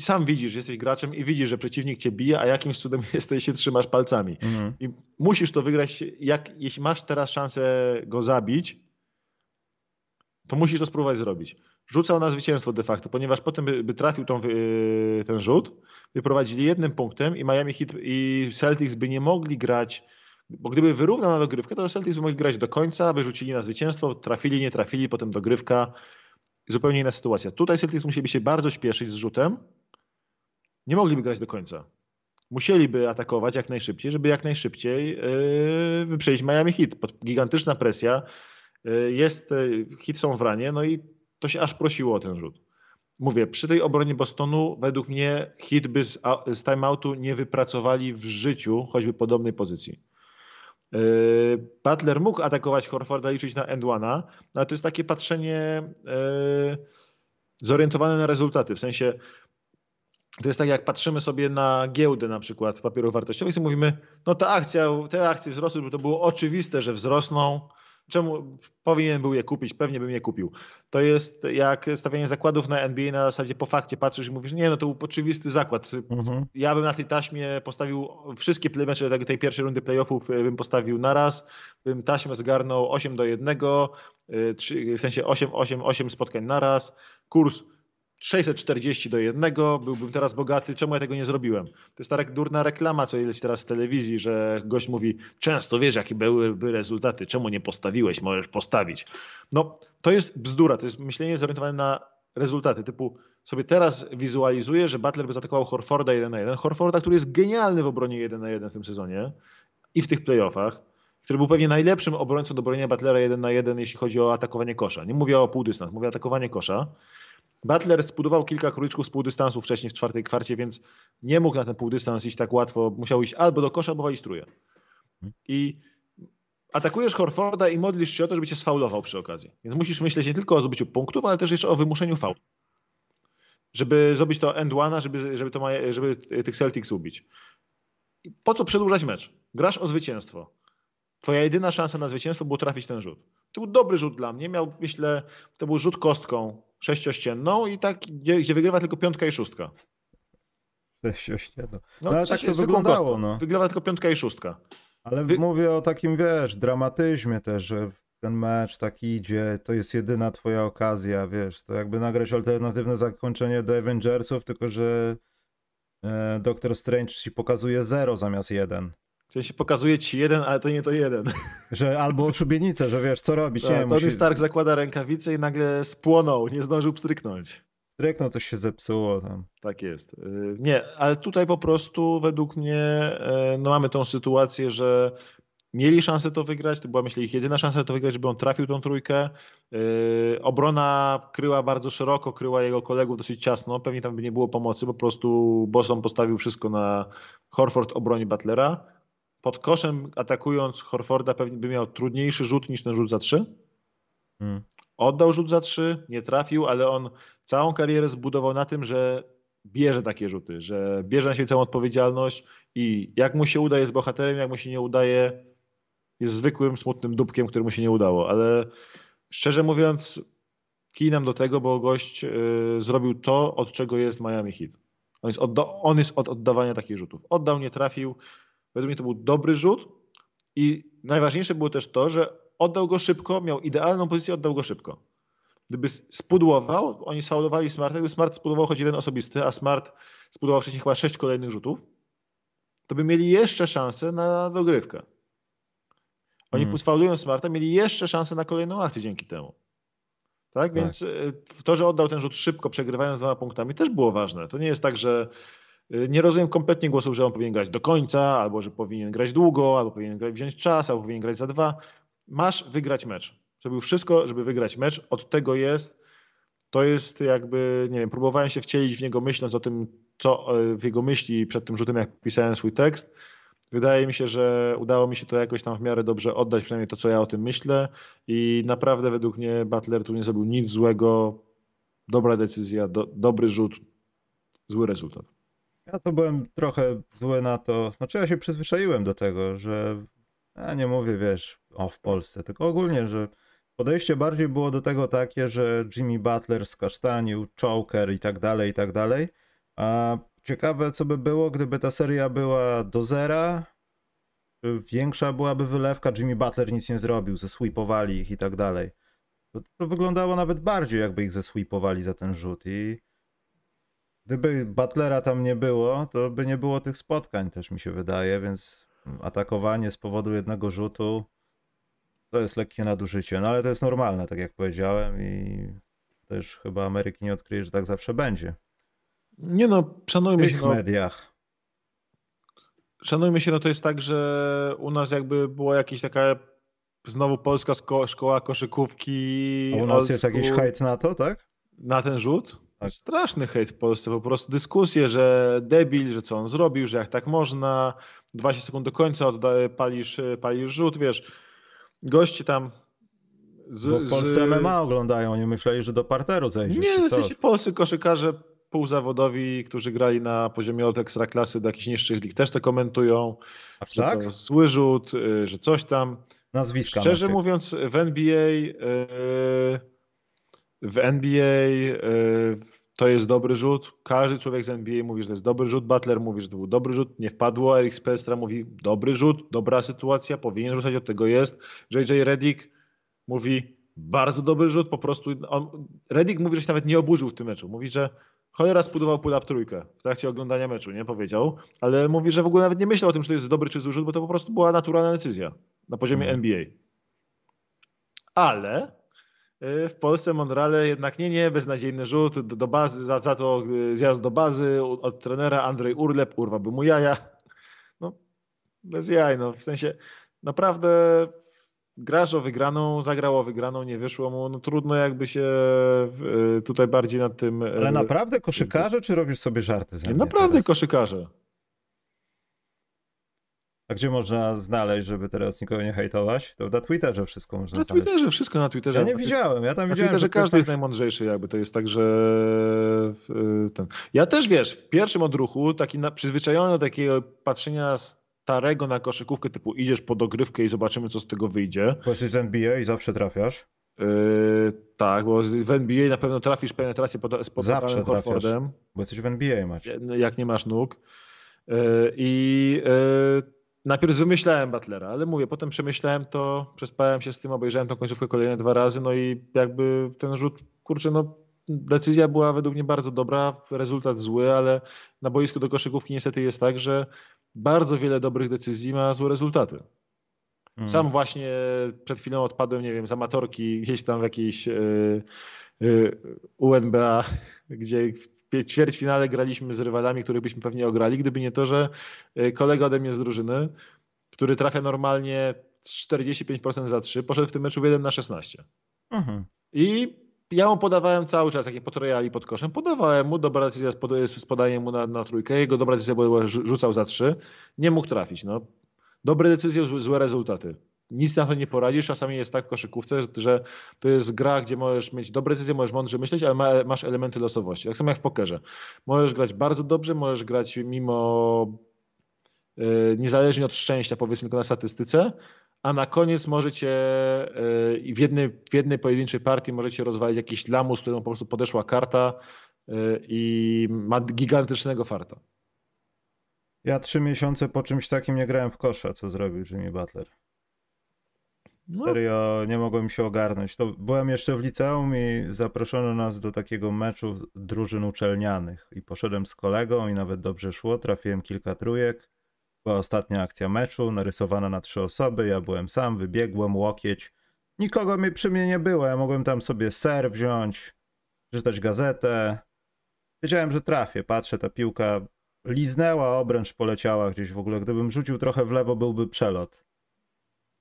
sam widzisz, jesteś graczem i widzisz, że przeciwnik cię bije, a jakimś cudem jesteś się trzymasz palcami. Mhm. I musisz to wygrać. Jak, jeśli masz teraz szansę go zabić, to musisz to spróbować zrobić. Rzucał na zwycięstwo de facto, ponieważ potem by, by trafił tą, wy- ten rzut, wyprowadzili jednym punktem i Miami Heat i Celtics by nie mogli grać, bo gdyby wyrównał na dogrywkę, to Celtics by mogli grać do końca, by rzucili na zwycięstwo, trafili, nie trafili, potem dogrywka. Zupełnie inna sytuacja. Tutaj Celtics musieliby się bardzo śpieszyć z rzutem. Nie mogliby grać do końca. Musieliby atakować jak najszybciej, żeby jak najszybciej yy, wyprzedzić Miami Heat. Pod- Gigantyczna presja. Yy, jest, yy, Heat są w ranie, no i to się aż prosiło o ten rzut. Mówię, przy tej obronie Bostonu według mnie Heat by z, z timeoutu nie wypracowali w życiu choćby podobnej pozycji. Yy, Butler mógł atakować Horforda, liczyć na end one, ale to jest takie patrzenie yy, zorientowane na rezultaty. W sensie to jest tak, jak patrzymy sobie na giełdę na przykład papierów wartościowych i mówimy, no ta akcja, te akcje wzrosły, bo to było oczywiste, że wzrosną, Czemu powinien był je kupić? Pewnie bym je kupił. To jest jak stawianie zakładów na NBA na zasadzie po fakcie patrzysz i mówisz, nie no to był oczywisty zakład. Mhm. Ja bym na tej taśmie postawił wszystkie mecze tej pierwszej rundy playoffów y, bym postawił naraz, bym taśmę zgarnął 8 do 1, y, w sensie 8, 8, 8 spotkań naraz, kurs 640 do jednego, byłbym teraz bogaty, czemu ja tego nie zrobiłem? To jest ta durna reklama, co leci teraz w telewizji, że gość mówi, często wiesz, jakie byłyby rezultaty, czemu nie postawiłeś, możesz postawić. No, to jest bzdura, to jest myślenie zorientowane na rezultaty, typu sobie teraz wizualizuję, że Butler by zaatakował Horforda 1 na 1, Horforda, który jest genialny w obronie 1 na 1 w tym sezonie i w tych playoffach, który był pewnie najlepszym obrońcą do bronienia Butlera 1 na 1, jeśli chodzi o atakowanie kosza. Nie mówię o półdystans, mówię o atakowanie kosza. Butler spudował kilka króliczków z półdystansu wcześniej w czwartej kwarcie, więc nie mógł na ten półdystans iść tak łatwo. Musiał iść albo do kosza, albo walić truje. I atakujesz Horforda i modlisz się o to, żeby cię sfaulował przy okazji. Więc musisz myśleć nie tylko o zdobyciu punktów, ale też jeszcze o wymuszeniu faulu. Żeby zrobić to end one, żeby, żeby, to ma, żeby tych Celtics ubić. I po co przedłużać mecz? Grasz o zwycięstwo. Twoja jedyna szansa na zwycięstwo było trafić ten rzut. To był dobry rzut dla mnie. Miał, myślę, to był rzut kostką sześciościenną i tak, gdzie, gdzie wygrywa tylko piątka i szóstka. Sześciościenną. No, no ale tak to wyglądało. No. Wygrywa tylko piątka i szóstka. Ale Wy... mówię o takim, wiesz, dramatyzmie też, że ten mecz tak idzie, to jest jedyna twoja okazja, wiesz, to jakby nagrać alternatywne zakończenie do Avengersów, tylko że e, Doctor Strange ci pokazuje zero zamiast jeden. W sensie pokazuje ci jeden, ale to nie to jeden. Że albo szubienicę, że wiesz, co robić. Tak, nie, Tony musi... Stark zakłada rękawice i nagle spłonął, nie zdążył pstryknąć. Stryknął, coś się zepsuło tam. Tak jest. Y, nie, ale tutaj po prostu według mnie y, no mamy tą sytuację, że mieli szansę to wygrać, to była myślę ich jedyna szansa to wygrać, żeby on trafił tą trójkę. Y, obrona kryła bardzo szeroko, kryła jego kolegów dosyć ciasno, pewnie tam by nie było pomocy, po prostu Boston postawił wszystko na Horford obroni Butlera pod koszem atakując Horforda pewnie by miał trudniejszy rzut niż ten rzut za trzy. Hmm. Oddał rzut za trzy, nie trafił, ale on całą karierę zbudował na tym, że bierze takie rzuty, że bierze na siebie całą odpowiedzialność i jak mu się uda jest bohaterem, jak mu się nie udaje jest zwykłym, smutnym dupkiem, któremu się nie udało, ale szczerze mówiąc kinam do tego, bo gość y, zrobił to, od czego jest Miami Heat. On jest, od, on jest od oddawania takich rzutów. Oddał, nie trafił, Według mnie to był dobry rzut i najważniejsze było też to, że oddał go szybko, miał idealną pozycję, oddał go szybko. Gdyby spudłował, oni saulowali Smarta, gdyby Smart spudłował choć jeden osobisty, a Smart spudłował wcześniej chyba sześć kolejnych rzutów, to by mieli jeszcze szansę na dogrywkę. Oni hmm. sfaulują Smarta, mieli jeszcze szansę na kolejną akcję dzięki temu. Tak? tak? Więc e, to, że oddał ten rzut szybko, przegrywając dwoma punktami, też było ważne. To nie jest tak, że nie rozumiem kompletnie głosów, że on powinien grać do końca, albo że powinien grać długo, albo powinien grać, wziąć czas, albo powinien grać za dwa. Masz wygrać mecz. Zrobił wszystko, żeby wygrać mecz. Od tego jest. To jest jakby, nie wiem, próbowałem się wcielić w niego myśląc o tym, co e, w jego myśli przed tym rzutem, jak pisałem swój tekst. Wydaje mi się, że udało mi się to jakoś tam w miarę dobrze oddać, przynajmniej to, co ja o tym myślę. I naprawdę według mnie Butler tu nie zrobił nic złego. Dobra decyzja, do, dobry rzut, zły rezultat. Ja to byłem trochę zły na to. Znaczy, ja się przyzwyczaiłem do tego, że ja nie mówię, wiesz, o w Polsce, tylko ogólnie, że podejście bardziej było do tego takie, że Jimmy Butler skasztanił, choker i tak dalej, i tak dalej. A ciekawe, co by było, gdyby ta seria była do zera, większa byłaby wylewka, Jimmy Butler nic nie zrobił, zesweepowali ich i tak dalej. To, to wyglądało nawet bardziej, jakby ich zesweepowali za ten rzut i Gdyby Butlera tam nie było, to by nie było tych spotkań też mi się wydaje, więc atakowanie z powodu jednego rzutu to jest lekkie nadużycie. No ale to jest normalne, tak jak powiedziałem i też chyba Ameryki nie odkryje, że tak zawsze będzie. Nie no, szanujmy się. W no, mediach. Szanujmy się, no to jest tak, że u nas jakby była jakaś taka znowu polska szkoła koszykówki. A u nas jest jakiś hejt na to, tak? Na ten rzut? Tak. Straszny hejt w Polsce, po prostu dyskusje, że debil, że co on zrobił, że jak tak można. 20 sekund do końca odda, palisz, palisz rzut, wiesz. Goście tam z, Bo w Polsce z... MMA oglądają, oni myśleli, że do parteru zejdziesz. Nie, oczywiście polscy koszykarze półzawodowi, którzy grali na poziomie od ekstraklasy do jakichś niższych lig też to komentują. A że tak? To zły rzut, y, że coś tam. Nazwiska. Szczerze mówiąc, w NBA y, w NBA y, to jest dobry rzut. Każdy człowiek z NBA mówi, że to jest dobry rzut. Butler mówi, że to był dobry rzut. Nie wpadło. Eric Spelstra mówi, dobry rzut, dobra sytuacja, powinien rzucać, od tego jest. JJ Redick mówi, bardzo dobry rzut, po prostu on, Redick mówi, że się nawet nie oburzył w tym meczu. Mówi, że cholera spudował pull-up trójkę w trakcie oglądania meczu, nie powiedział, ale mówi, że w ogóle nawet nie myślał o tym, czy to jest dobry czy zły rzut, bo to po prostu była naturalna decyzja na poziomie hmm. NBA. Ale w Polsce Mondrale jednak nie, nie, beznadziejny rzut do, do bazy, za, za to y, zjazd do bazy od trenera Andrzej Urlep, urwałby mu jaja. No, bez jaj, no w sensie naprawdę grasz o wygraną, zagrał o wygraną, nie wyszło mu, no trudno jakby się y, tutaj bardziej nad tym... Y, Ale naprawdę koszykarze, czy robisz sobie żarty? Ze naprawdę teraz? koszykarze. A gdzie można znaleźć, żeby teraz nikogo nie hejtować? To na Twitterze wszystko można na znaleźć. Na Twitterze, wszystko na Twitterze. Ja nie widziałem, ja tam na widziałem. Twitterze każdy jest najmądrzejszy jakby, to jest tak, że y, ten... Ja też, wiesz, w pierwszym odruchu, taki na, przyzwyczajony do takiego patrzenia starego na koszykówkę, typu idziesz po dogrywkę i zobaczymy, co z tego wyjdzie. Bo jesteś z NBA i zawsze trafiasz. Yy, tak, bo w NBA na pewno trafisz penetrację pod, z Zawsze Horfordem. Bo jesteś w NBA, macie. Jak nie masz nóg. Yy, I yy, najpierw wymyślałem Butlera, ale mówię, potem przemyślałem to, przespałem się z tym, obejrzałem tą końcówkę kolejne dwa razy, no i jakby ten rzut, kurczę, no decyzja była według mnie bardzo dobra, rezultat zły, ale na boisku do koszykówki niestety jest tak, że bardzo wiele dobrych decyzji ma złe rezultaty. Hmm. Sam właśnie przed chwilą odpadłem, nie wiem, z amatorki gdzieś tam w jakiejś yy, yy, UNBA, gdzie ćwierćfinale graliśmy z rywalami, których byśmy pewnie ograli, gdyby nie to, że e, kolega ode mnie z drużyny, który trafia normalnie 45% za 3, poszedł w tym meczu w 1 na 16. Mhm. I ja mu podawałem cały czas, jak nie potrojali pod koszem, podawałem mu, dobra decyzja z podaniem mu na, na trójkę, jego dobra decyzja była, rzucał za trzy, nie mógł trafić. No. Dobre decyzje, złe rezultaty. Nic na to nie poradzisz. Czasami jest tak w koszykówce, że to jest gra, gdzie możesz mieć dobre decyzje, możesz mądrze myśleć, ale masz elementy losowości. Tak samo jak w pokerze. Możesz grać bardzo dobrze, możesz grać mimo yy, niezależnie od szczęścia, powiedzmy tylko na statystyce, a na koniec możecie w jednej, w jednej pojedynczej partii możecie rozwalić jakiś lamus, którą po prostu podeszła karta yy, i ma gigantycznego farta. Ja trzy miesiące po czymś takim nie grałem w kosza, co zrobił Jimmy Butler. No. Serio, nie mogłem się ogarnąć. To byłem jeszcze w liceum i zaproszono nas do takiego meczu drużyn uczelnianych. I poszedłem z kolegą i nawet dobrze szło, trafiłem kilka trójek. Była ostatnia akcja meczu, narysowana na trzy osoby, ja byłem sam, wybiegłem, łokieć. Nikogo mi przy mnie nie było, ja mogłem tam sobie ser wziąć, czytać gazetę. Wiedziałem, że trafię, patrzę, ta piłka liznęła, obręcz poleciała gdzieś w ogóle. Gdybym rzucił trochę w lewo, byłby przelot.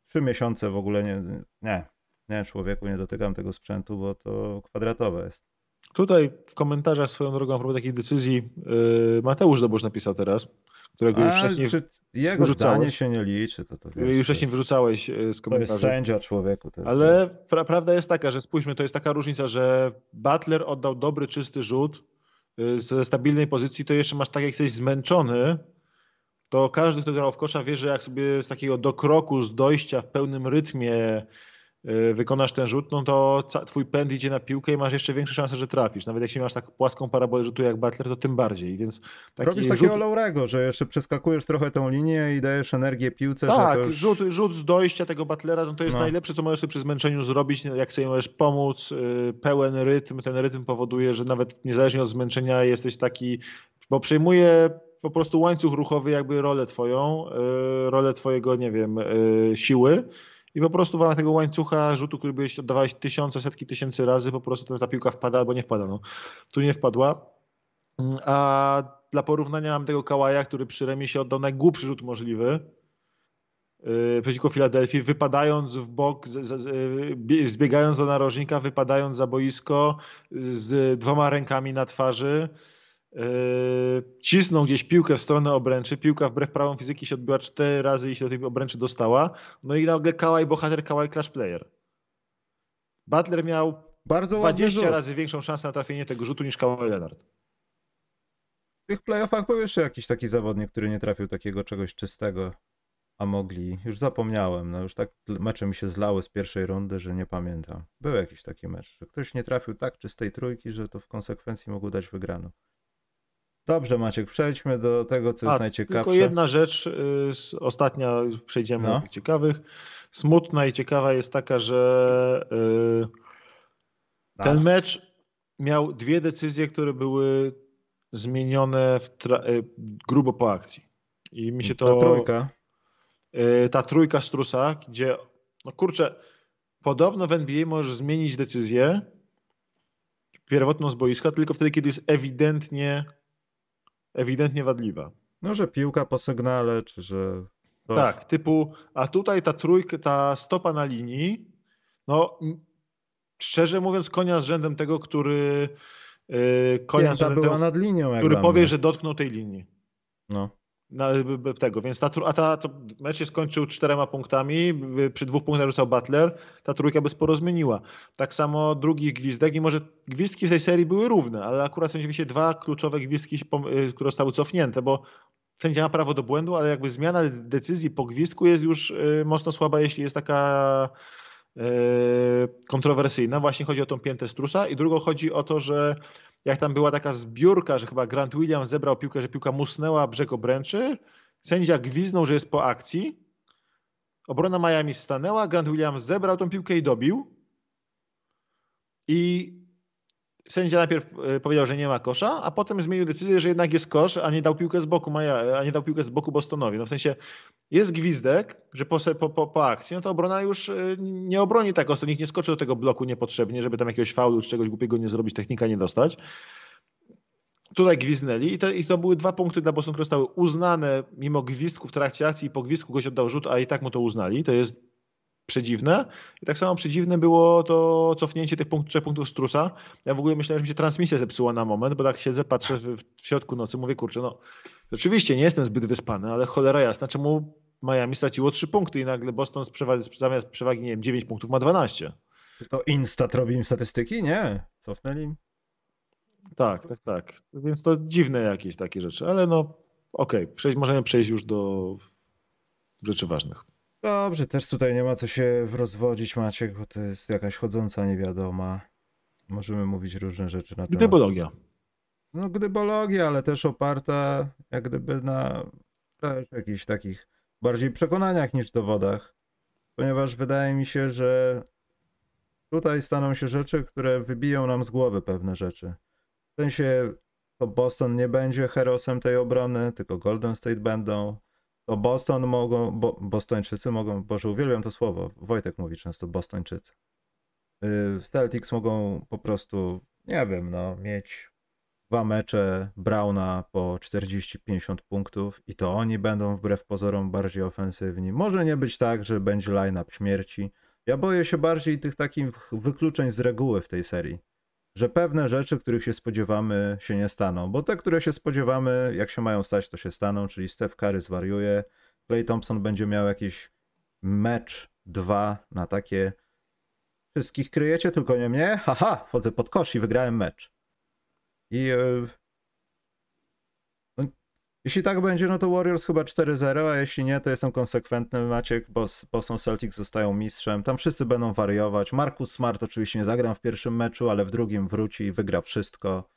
Trzy miesiące w ogóle nie, nie, nie, człowieku, nie dotykam tego sprzętu, bo to kwadratowe jest. Tutaj w komentarzach swoją drogą a propos takiej decyzji yy, Mateusz Dobosz napisał teraz, którego już wcześniej Jego wyrzucałeś. zdanie się nie liczy. To, to wiesz, już wcześniej jest, wyrzucałeś y, z komentarzy. To jest sędzia człowieku. Jest, Ale pra prawda jest taka, że spójrzmy, to jest taka różnica, że Butler oddał dobry, czysty rzut y, ze stabilnej pozycji, to jeszcze masz tak, jak jesteś zmęczony, to każdy, kto grał w kosza wie, że jak sobie z takiego dokroku, z dojścia w pełnym rytmie y, wykonasz ten rzut, no to twój pęd idzie na piłkę i masz jeszcze większe szanse, że trafisz. Nawet jeśli masz tak płaską parabolę rzutu jak Butler, to tym bardziej. Więc taki Robisz takiego rzut... Laurego, że jeszcze przeskakujesz trochę tą linię i dajesz energię piłce. Tak, już... rzut, rzut z dojścia tego Butlera, no to jest no. najlepsze, co możesz sobie przy zmęczeniu zrobić, jak sobie możesz pomóc. Y, pełen rytm, ten rytm powoduje, że nawet niezależnie od zmęczenia jesteś taki, bo przejmuje po prostu łańcuch ruchowy jakby rolę twoją, y, rolę twojego, nie wiem, y, siły i po prostu w ramach tego łańcucha rzutu, który byś oddawałeś tysiące, setki tysięcy razy, po prostu ta piłka wpada albo nie wpada. No. Tu nie wpadła. Mm, a dla porównania mam tego Kałaja, który przy remisie oddał najgłupszy rzut możliwy yy, przeciwko Filadelfii, wypadając w bok, z, z, zbiegając do narożnika, wypadając za boisko z dwoma rękami na twarzy. Cisnął gdzieś piłkę w stronę obręczy, piłka wbrew prawom fizyki się odbiła cztery razy i się do tej obręczy dostała, no i nagle Kałaj, bohater Kałaj, clash player. Butler miał Bardzo 20 razy większą szansę na trafienie tego rzutu niż Kawhi Leonard. W tych playoffach był jeszcze jakiś taki zawodnik, który nie trafił takiego czegoś czystego, a mogli. Już zapomniałem, no już tak mecze mi się zlały z pierwszej rundy, że nie pamiętam. Był jakiś taki mecz, że ktoś nie trafił tak czystej trójki, że to w konsekwencji mógł dać wygraną. Dobrze, Maciek, przejdźmy do tego, co jest A, najciekawsze. Tylko jedna rzecz, y, ostatnia, przejdziemy no. do ciekawych. Smutna i ciekawa jest taka, że y, ten mecz miał dwie decyzje, które były zmienione y, grubo po akcji. I mi się to. Ta trójka. ta trójka Strusa, gdzie, no kurczę, podobno w NBA możesz zmienić decyzję pierwotną z boiska, tylko wtedy, kiedy jest ewidentnie ewidentnie wadliwa. No, że piłka po sygnale, czy że. Coś... Tak, typu, a tutaj ta trójka, ta stopa na linii, no szczerze mówiąc, konia z rzędem tego, który. Yy, konia z rzędem była tego, nad linią, który powie, że dotknął tej linii. No na, tego, więc ta, a ta, to mecz się skończył czterema punktami, przy dwóch punktach rzucał Butler, ta trójka by sporo zmieniła. Tak samo drugi gwizdek, i może gwizdki z tej serii były równe, ale akurat są oczywiście dwa kluczowe gwizdki, y, które zostały cofnięte, bo sędzia ma prawo do błędu, ale jakby zmiana decyzji po gwizdku jest już y, mocno słaba, jeśli jest taka kontrowersyjna. Właśnie chodzi o tą piętę strusa i drugo chodzi o to, że jak tam była taka zbiórka, że chyba Grant Williams zebrał piłkę, że piłka musnęła brzeg obręczy, sędzia gwiznął, że jest po akcji, obrona Miami stanęła, Grant Williams zebrał tą piłkę i dobił i sędzia najpierw e, powiedział, że nie ma kosza, a potem zmienił decyzję, że jednak jest kosz, a nie dał piłkę z boku, Maja, a nie dał piłkę z boku Bostonowi. No w sensie jest gwizdek, że po, po, po, po akcji, no to obrona już e, nie obroni tak ostro, nikt nie skoczy do tego bloku niepotrzebnie, żeby tam jakiegoś faulu czy czegoś głupiego nie zrobić, technika nie dostać. Tutaj gwiznęli i to, i to były dwa punkty dla Boston, które zostały uznane mimo gwizdku w trakcie akcji i po gwizdku goś oddał rzut, a i tak mu to uznali. To jest przedziwne. I tak samo przedziwne było to cofnięcie tych punkt, trzech punktów Strusa. Ja w ogóle myślałem, że mi się transmisja zepsuła na moment, bo tak siedzę, patrzę w, w środku nocy, mówię, kurczę, no rzeczywiście nie jestem zbyt wyspany, ale cholera jasna, czemu Miami straciło trzy punkty i nagle Boston z przewagi, zamiast przewagi, nie wiem, 9 punktów ma 12. Czy to Instat robi im statystyki? Nie, cofnęli Tak, tak, tak. Więc to dziwne jakieś takie rzeczy, ale no okej, okay. Przejść, możemy przejść już do rzeczy ważnych. Dobrze, też tutaj nie ma co się rozwodzić, Maciek, bo to jest jakaś chodząca niewiadoma. Możemy mówić różne rzeczy na temat. Gdybologia. No, gdybologia, ale też oparta jak gdyby na też jakichś takich bardziej przekonaniach niż dowodach. Ponieważ wydaje mi się, że tutaj staną się rzeczy, które wybiją nam z głowy pewne rzeczy. W sensie to Boston nie będzie herosem tej obrony, tylko Golden State będą to Boston mogą, bo, Bostończycy mogą, Boże uwielbiam to słowo, Wojtek mówi często Bostończycy. Y, Celtics mogą po prostu, nie wiem, no, mieć dwa mecze Browna po 40-50 punktów i to oni będą wbrew pozorom bardziej ofensywni. Może nie być tak, że będzie line-up śmierci. Ja boję się bardziej tych takich wykluczeń z reguły w tej serii że pewne rzeczy, których się spodziewamy, się nie staną. Bo te, które się spodziewamy, jak się mają stać, to się staną, czyli Steph Curry zwariuje, Clay Thompson będzie miał jakiś mecz, dwa na takie wszystkich kryjecie, tylko nie mnie, haha, wchodzę pod kosz i wygrałem mecz. I yy, jeśli tak będzie, no to Warriors chyba 4-0, a jeśli nie, to jestem konsekwentny, Maciek, bo Boston Celtics zostają mistrzem. Tam wszyscy będą wariować. Marcus Smart oczywiście nie zagram w pierwszym meczu, ale w drugim wróci i wygra wszystko.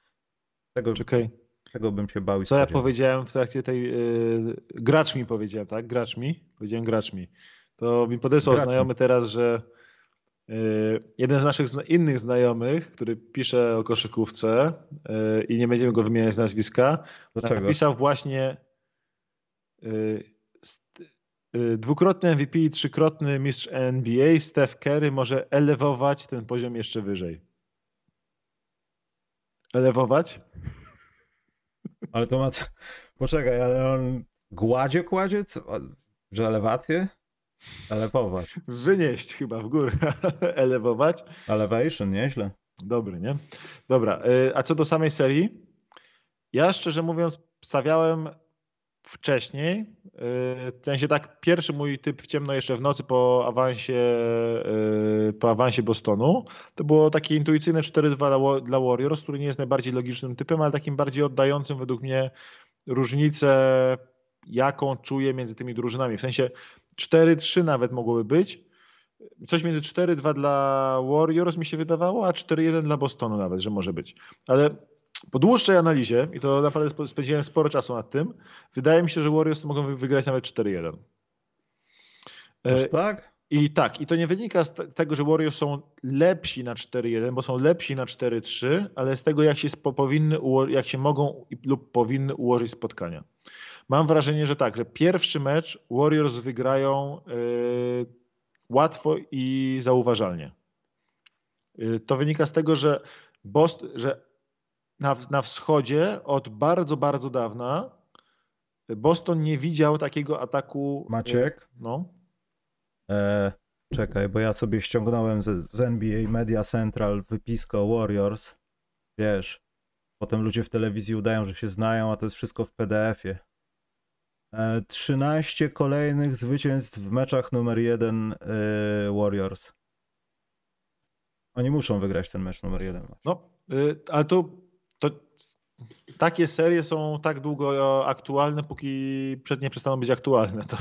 Tego, Czekaj. tego bym się bał i Co ja powiedziałem w trakcie tej... Yy, gracz mi powiedziałem, tak? Gracz mi? Powiedziałem gracz mi. To mi podesłał gracz znajomy mi. teraz, że jeden z naszych innych znajomych, który pisze o koszykówce y, i nie będziemy go wymieniać z nazwiska, Dlaczego? napisał właśnie y, dwukrotny MVP i trzykrotny mistrz NBA Steph Curry może elewować ten poziom jeszcze wyżej. Elewować? Ale to ma... Poczekaj, ale on gładzie kładzie? Co? Że elewację? Elewować. Wynieść chyba w górę. Elewować. Elevation, nieźle. Dobry, nie? Dobra. Y, a co do samej serii, Ja szczerze mówiąc stawiałem wcześniej, yy, w sensie tak pierwszy mój typ w ciemno jeszcze w nocy po awansie, yy, po awansie Bostonu, to było takie intuicyjne 4-2 dla Warriors, który nie jest najbardziej logicznym typem, ale takim bardziej oddającym według mnie różnicę, jaką czuję między tymi drużynami. W sensie 4-3 nawet mogłoby być. Coś między 4-2 dla Warriors mi się wydawało, a 4-1 dla Bostonu nawet, że może być. Ale po dłuższej analizie, i to naprawdę spędziłem sporo czasu nad tym, wydaje mi się, że Warriors mogą wygrać nawet 4-1. Aż tak? I tak, i to nie wynika z tego, że Warriors są lepsi na 4-1, bo są lepsi na 4-3, ale z tego, jak się, powinny, jak się mogą lub powinny ułożyć spotkania. Mam wrażenie, że tak, że pierwszy mecz Warriors wygrają yy, łatwo i zauważalnie. Yy, to wynika z tego, że, że na, na wschodzie od bardzo, bardzo dawna Boston nie widział takiego ataku. Maciek? No. E, czekaj, bo ja sobie ściągnąłem z, z NBA Media Central wypisko Warriors. Wiesz, potem ludzie w telewizji udają, że się znają, a to jest wszystko w PDF-ie. E, 13 kolejnych zwycięstw w meczach numer 1 e, Warriors. Oni muszą wygrać ten mecz numer 1. No, y, ale to, to takie serie są tak długo aktualne, póki przed nie przestaną być aktualne. To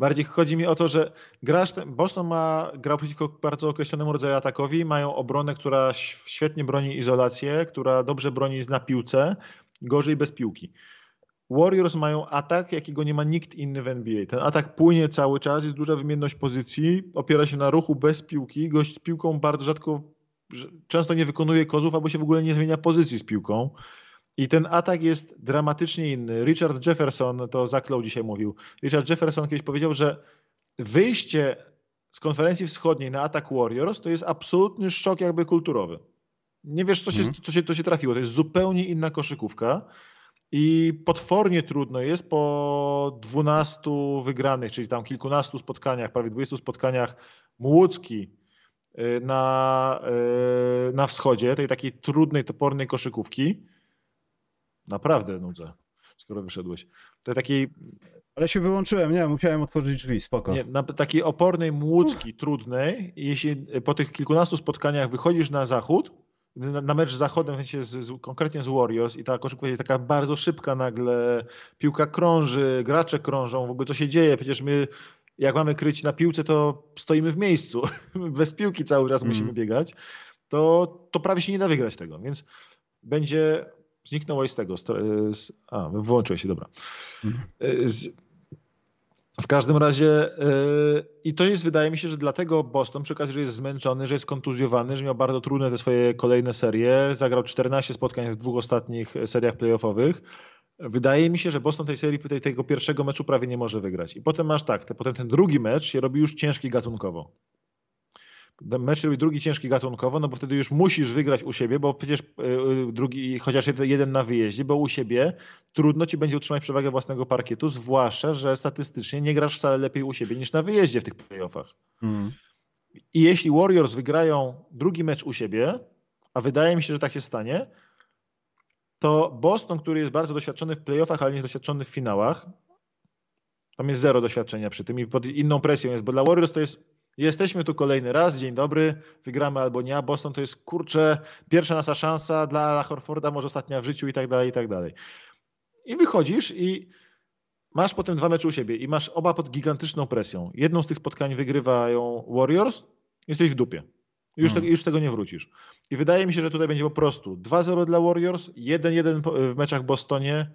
Bardziej chodzi mi o to, że grasz, Boston ma, gra przeciwko bardzo określonemu rodzaju atakowi, mają obronę, która świetnie broni izolację, która dobrze broni na piłce, gorzej bez piłki. Warriors mają atak, jakiego nie ma nikt inny w NBA. Ten atak płynie cały czas, jest duża wymienność pozycji, opiera się na ruchu bez piłki. Gość z piłką bardzo rzadko, często nie wykonuje kozów, albo się w ogóle nie zmienia pozycji z piłką. I ten atak jest dramatycznie inny. Richard Jefferson, to zaklął dzisiaj mówił, Richard Jefferson kiedyś powiedział, że wyjście z konferencji wschodniej na atak Warriors to jest absolutny szok jakby kulturowy. Nie wiesz, co się, mm. co się, co się trafiło. To jest zupełnie inna koszykówka. I potwornie trudno jest po 12 wygranych, czyli tam kilkunastu spotkaniach, prawie 20 spotkaniach Młódzki y, na, y, na wschodzie, tej takiej trudnej, topornej koszykówki, Naprawdę nudzę, skoro wyszedłeś. To taki... Ale się wyłączyłem, nie, musiałem otworzyć drzwi, spoko. Nie, na takiej opornej młódzki, trudnej, jeśli po tych kilkunastu spotkaniach wychodzisz na zachód, na, na mecz z zachodem, w sensie z, z, konkretnie z Warriors i ta koszykówka jest taka bardzo szybka nagle, piłka krąży, gracze krążą, w ogóle co się dzieje, przecież my jak mamy kryć na piłce, to stoimy w miejscu, bez piłki cały czas mm. musimy biegać, to, to prawie się nie da wygrać tego, więc będzie Zniknąłeś z tego. Z, a, wyłączyłeś się, dobra. Mhm. Z, w każdym razie yy, i to jest, wydaje mi się, że dlatego Boston przy okazji, że jest zmęczony, że jest kontuzjowany, że miał bardzo trudne te swoje kolejne serie, zagrał 14 spotkań w dwóch ostatnich seriach playoffowych. Wydaje mi się, że Boston tej serii, tej, tego pierwszego meczu prawie nie może wygrać. I potem masz tak, te, potem ten drugi mecz się robi już ciężki gatunkowo mecz robi drugi ciężki gatunkowo, no bo wtedy już musisz wygrać u siebie, bo przecież e, e, drugi, chociaż jeden na wyjeździe, bo u siebie trudno ci będzie utrzymać przewagę własnego parkietu, zwłaszcza, że statystycznie nie grasz wcale lepiej u siebie niż na wyjeździe w tych playoffach. Mm. I jeśli Warriors wygrają drugi mecz u siebie, a wydaje mi się, że tak się stanie, to Boston, który jest bardzo doświadczony w playoffach, ale nie jest doświadczony w finałach, tam jest zero doświadczenia przy tym i pod inną presją jest, bo dla Warriors to jest Jesteśmy tu kolejny raz, dzień dobry, wygramy albo nie, Boston to jest kurczę, pierwsza nasza szansa dla Horforda, może ostatnia w życiu i tak dalej, i tak dalej. I wychodzisz i masz potem dwa mecze u siebie i masz oba pod gigantyczną presją. Jedną z tych spotkań wygrywają Warriors, jesteś w dupie. Już, hmm. te, już tego nie wrócisz. I wydaje mi się, że tutaj będzie po prostu 2-0 dla Warriors, 1-1 w meczach Bostonie,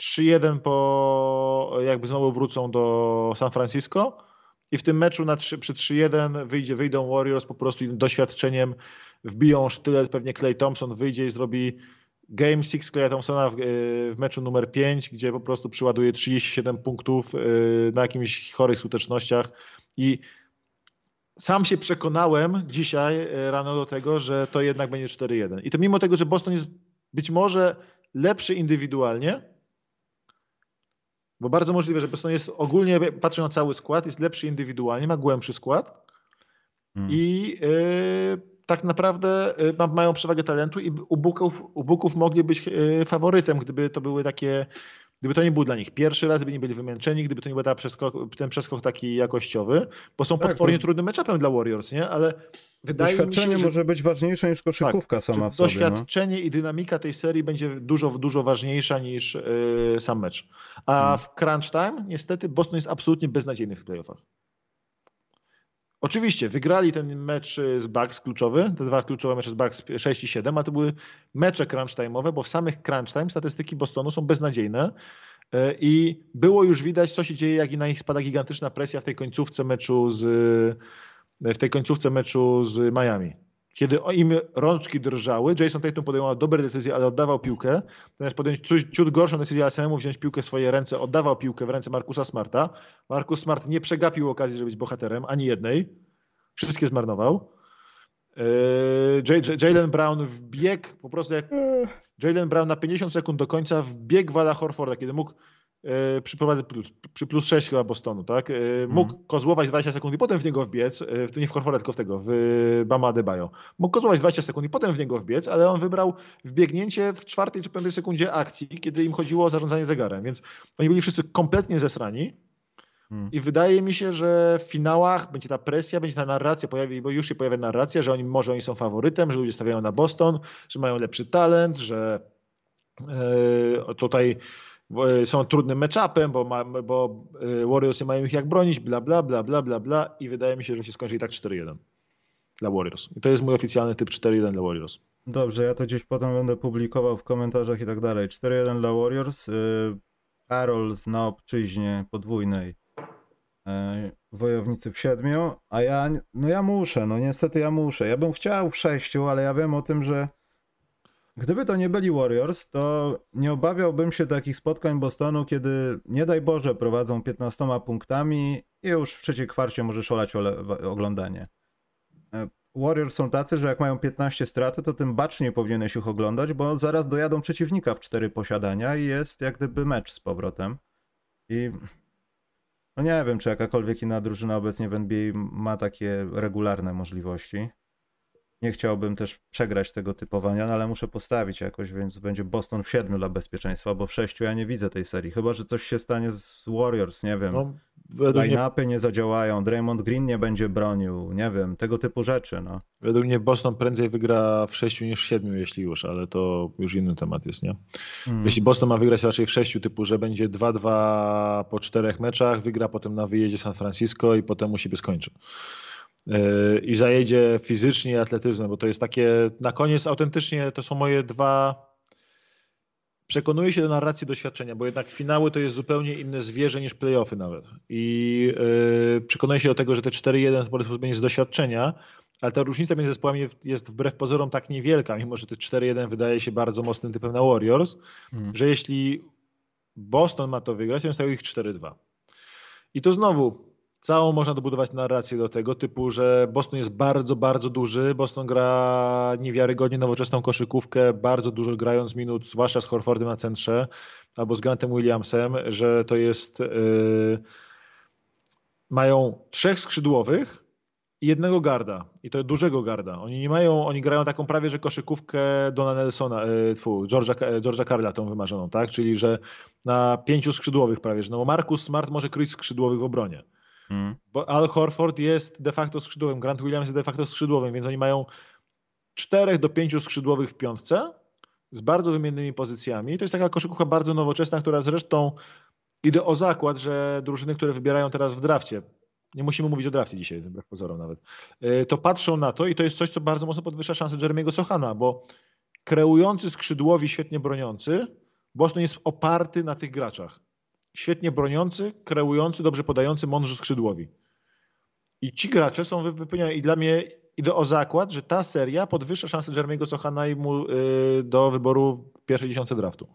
3-1 po jakby znowu wrócą do San Francisco i w tym meczu na 3, przy 3-1 wyjdzie, wyjdą Warriors po prostu doświadczeniem, wbiją sztylet, pewnie Clay Thompson wyjdzie i zrobi Game 6 Clay Thompsona w, e, w, meczu numer 5, gdzie po prostu przyładuje 37 punktów e, na jakimiś chorych skutecznościach i sam się przekonałem dzisiaj e, rano do tego, że to jednak będzie 4-1. I to mimo tego, że Boston jest być może lepszy indywidualnie, bo bardzo możliwe, że Boston jest ogólnie, patrzę na cały skład, jest lepszy indywidualnie, ma głębszy skład hmm. i yy, tak naprawdę mają przewagę talentu i u Buków, u Buków mogli być faworytem, gdyby to były takie Gdyby to nie był dla nich pierwszy raz, gdyby nie byli wymęczeni, gdyby to nie był przeskok, ten przeskok taki jakościowy, bo są tak, potwornie to... trudnym matchupem dla Warriors, nie? Ale wydaje Doświadczenie mi się, że... może być ważniejsze niż koszykówka tak, sama w sobie. No. Doświadczenie no? i dynamika tej serii będzie dużo, dużo ważniejsza niż yy, sam mecz. A hmm. w crunch time niestety Boston jest absolutnie beznadziejny w playoffach. Oczywiście, wygrali ten mecz y, z Bucks kluczowy, te dwa kluczowe mecze z Bucks 6 i 7, a to były mecze crunch time'owe, bo w samych crunch time statystyki Bostonu są beznadziejne y, i było już widać, co się dzieje, jak i na nich spada gigantyczna presja w tej końcówce meczu z, y, w tej końcówce meczu z Miami. Kiedy im rączki drżały, Jason Tatum podejmował dobre decyzje, ale oddawał piłkę. Zamiast podjąć coś, ciut gorszą decyzję, ale samemu wziąć piłkę w swoje ręce, oddawał piłkę w ręce Markusa Smarta. Markus Smart nie przegapił okazji, żeby być bohaterem, ani jednej. Wszystkie zmarnował. Yy, Jalen Brown wbiegł po prostu jak Jalen Brown na 50 sekund do końca wbiegł Wala Horforda, kiedy mógł przy, plus, przy plus 6 chyba Bostonu, tak? E, mógł mm. kozłować 20 sekund i potem w niego wbiec, e, w, nie w Horford, tylko w tego, w Bama Adebayo. Mógł kozłować 20 sekund i potem w niego wbiec, ale on wybrał wbiegnięcie w czwartej czy piątej sekundzie akcji, kiedy im chodziło o zarządzanie zegarem, więc oni byli wszyscy kompletnie zesrani. Hmm. I wydaje mi się, że w finałach będzie ta presja, będzie ta narracja, pojawi, bo już się pojawia narracja, że oni może oni są faworytem, że ludzie stawiają na Boston, że mają lepszy talent, że yy, tutaj E, są trudnym matchupem, bo, ma, bo e, Warriors nie mają ich jak bronić, bla, bla, bla, bla, bla, bla i wydaje mi się, że się skończy i tak 4-1 dla Warriors. I to jest mój oficjalny typ 4-1 dla Warriors. Dobrze, ja to gdzieś potem będę publikował w komentarzach i tak dalej. 4-1 dla Warriors. Y, Karol na obczyźnie podwójnej. E, wojownicy w siedmiu, a ja, no ja muszę, no niestety ja muszę. Ja bym chciał w sześciu, ale ja wiem o tym, że Gdyby to nie byli Warriors, to nie obawiałbym się takich spotkań Bostonu, kiedy nie daj Boże prowadzą 15 punktami i już w trzeciej kwarcie może szalać oglądanie. E, Warriors są tacy, że jak mają 15 straty, to tym bacznie powinieneś ich oglądać, bo zaraz dojadą przeciwnika w cztery posiadania i jest jak gdyby mecz z powrotem. I no nie wiem, czy jakakolwiek inna drużyna obecnie w NBA ma takie regularne możliwości nie chciałbym też przegrać tego typowania, no ale muszę postawić jakoś, więc będzie Boston w siedmiu dla bezpieczeństwa, bo w sześciu ja nie widzę tej serii. Chyba, że coś się stanie z Warriors, nie wiem. No, Line-upy nie... nie zadziałają, Draymond Green nie będzie bronił, nie wiem, tego typu rzeczy. No. Według mnie Boston prędzej wygra w sześciu niż w siedmiu, jeśli już, ale to już inny temat jest, nie? Hmm. Jeśli Boston ma wygrać raczej w sześciu, typu, że będzie 2-2 po czterech meczach, wygra potem na wyjeździe San Francisco i potem musi siebie skończy i zajedzie fizycznie i atletyzmem, bo to jest takie, na koniec autentycznie to są moje dwa, przekonuję się do narracji doświadczenia, bo jednak finały to jest zupełnie inne zwierzę niż playoffy nawet i yy, przekonuję się do tego, że te 4-1 po prostu będzie z doświadczenia, ale ta różnica między zespołami jest wbrew pozorom tak niewielka, mimo że te 4-1 wydaje się bardzo mocnym typem na Warriors, hmm. że jeśli Boston ma to wygrać, to stają ich 4-2. I to znowu Całą można dobudować narrację do tego typu, że Boston jest bardzo, bardzo duży. Boston gra niewiarygodnie nowoczesną koszykówkę, bardzo dużo grając minut, zwłaszcza z Horfordem na centrze albo z Grantem Williamsem, że to jest. Yy, mają trzech skrzydłowych i jednego garda. I to dużego garda. Oni nie mają, oni grają taką prawie, że koszykówkę Dona Nelsona, yy, tfu, George'a, George'a Carla, tą wymarzoną, tak? Czyli, że na pięciu skrzydłowych prawie, że no Markus Smart może kryć skrzydłowych w obronie. Hmm. Bo Al Horford jest de facto skrzydłowym, Grant Williams jest de facto skrzydłowym, więc oni mają czterech do pięciu skrzydłowych w piątce z bardzo wymiennymi pozycjami. To jest taka koszykówka bardzo nowoczesna, która zresztą idę o zakład, że drużyny, które wybierają teraz w drafcie, nie musimy mówić o drafcie dzisiaj, wbrew pozorom nawet, y, to patrzą na to i to jest coś, co bardzo mocno podwyższa szanse Jeremiego Sochana, bo kreujący skrzydłowi, świetnie broniący, Boston jest oparty na tych graczach świetnie broniący, kreujący, dobrze podający, mądrzy skrzydłowi. I ci gracze są wypełniani. I dla mnie idę o zakład, że ta seria podwyższa szanse Jeremiego Sochana i mu y, do wyboru w pierwszej dziesiątce draftu.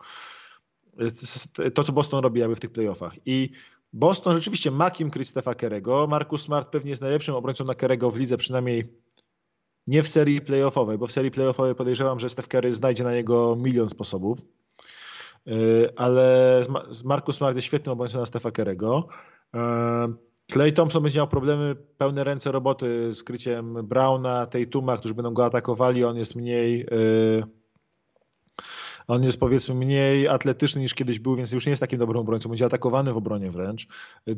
To, co Boston robi jakby w tych playoffach. I Boston rzeczywiście ma kim Stefa Kerego. Markus Smart pewnie jest najlepszym obrońcą na Kerego w lidze, przynajmniej nie w serii playoffowej, bo w serii playoffowej podejrzewam, że Steph Curry znajdzie na niego milion sposobów. Y, ale Markus Smart jest świetnym obrońcą na Stefa Kerego. Clay Thompson będzie miał problemy, pełne ręce roboty z kryciem Browna, Tatuma, którzy będą go atakowali. On jest mniej. Yy, on jest powiedzmy mniej atletyczny niż kiedyś był, więc już nie jest takim dobrym obrońcą. Będzie atakowany w obronie wręcz.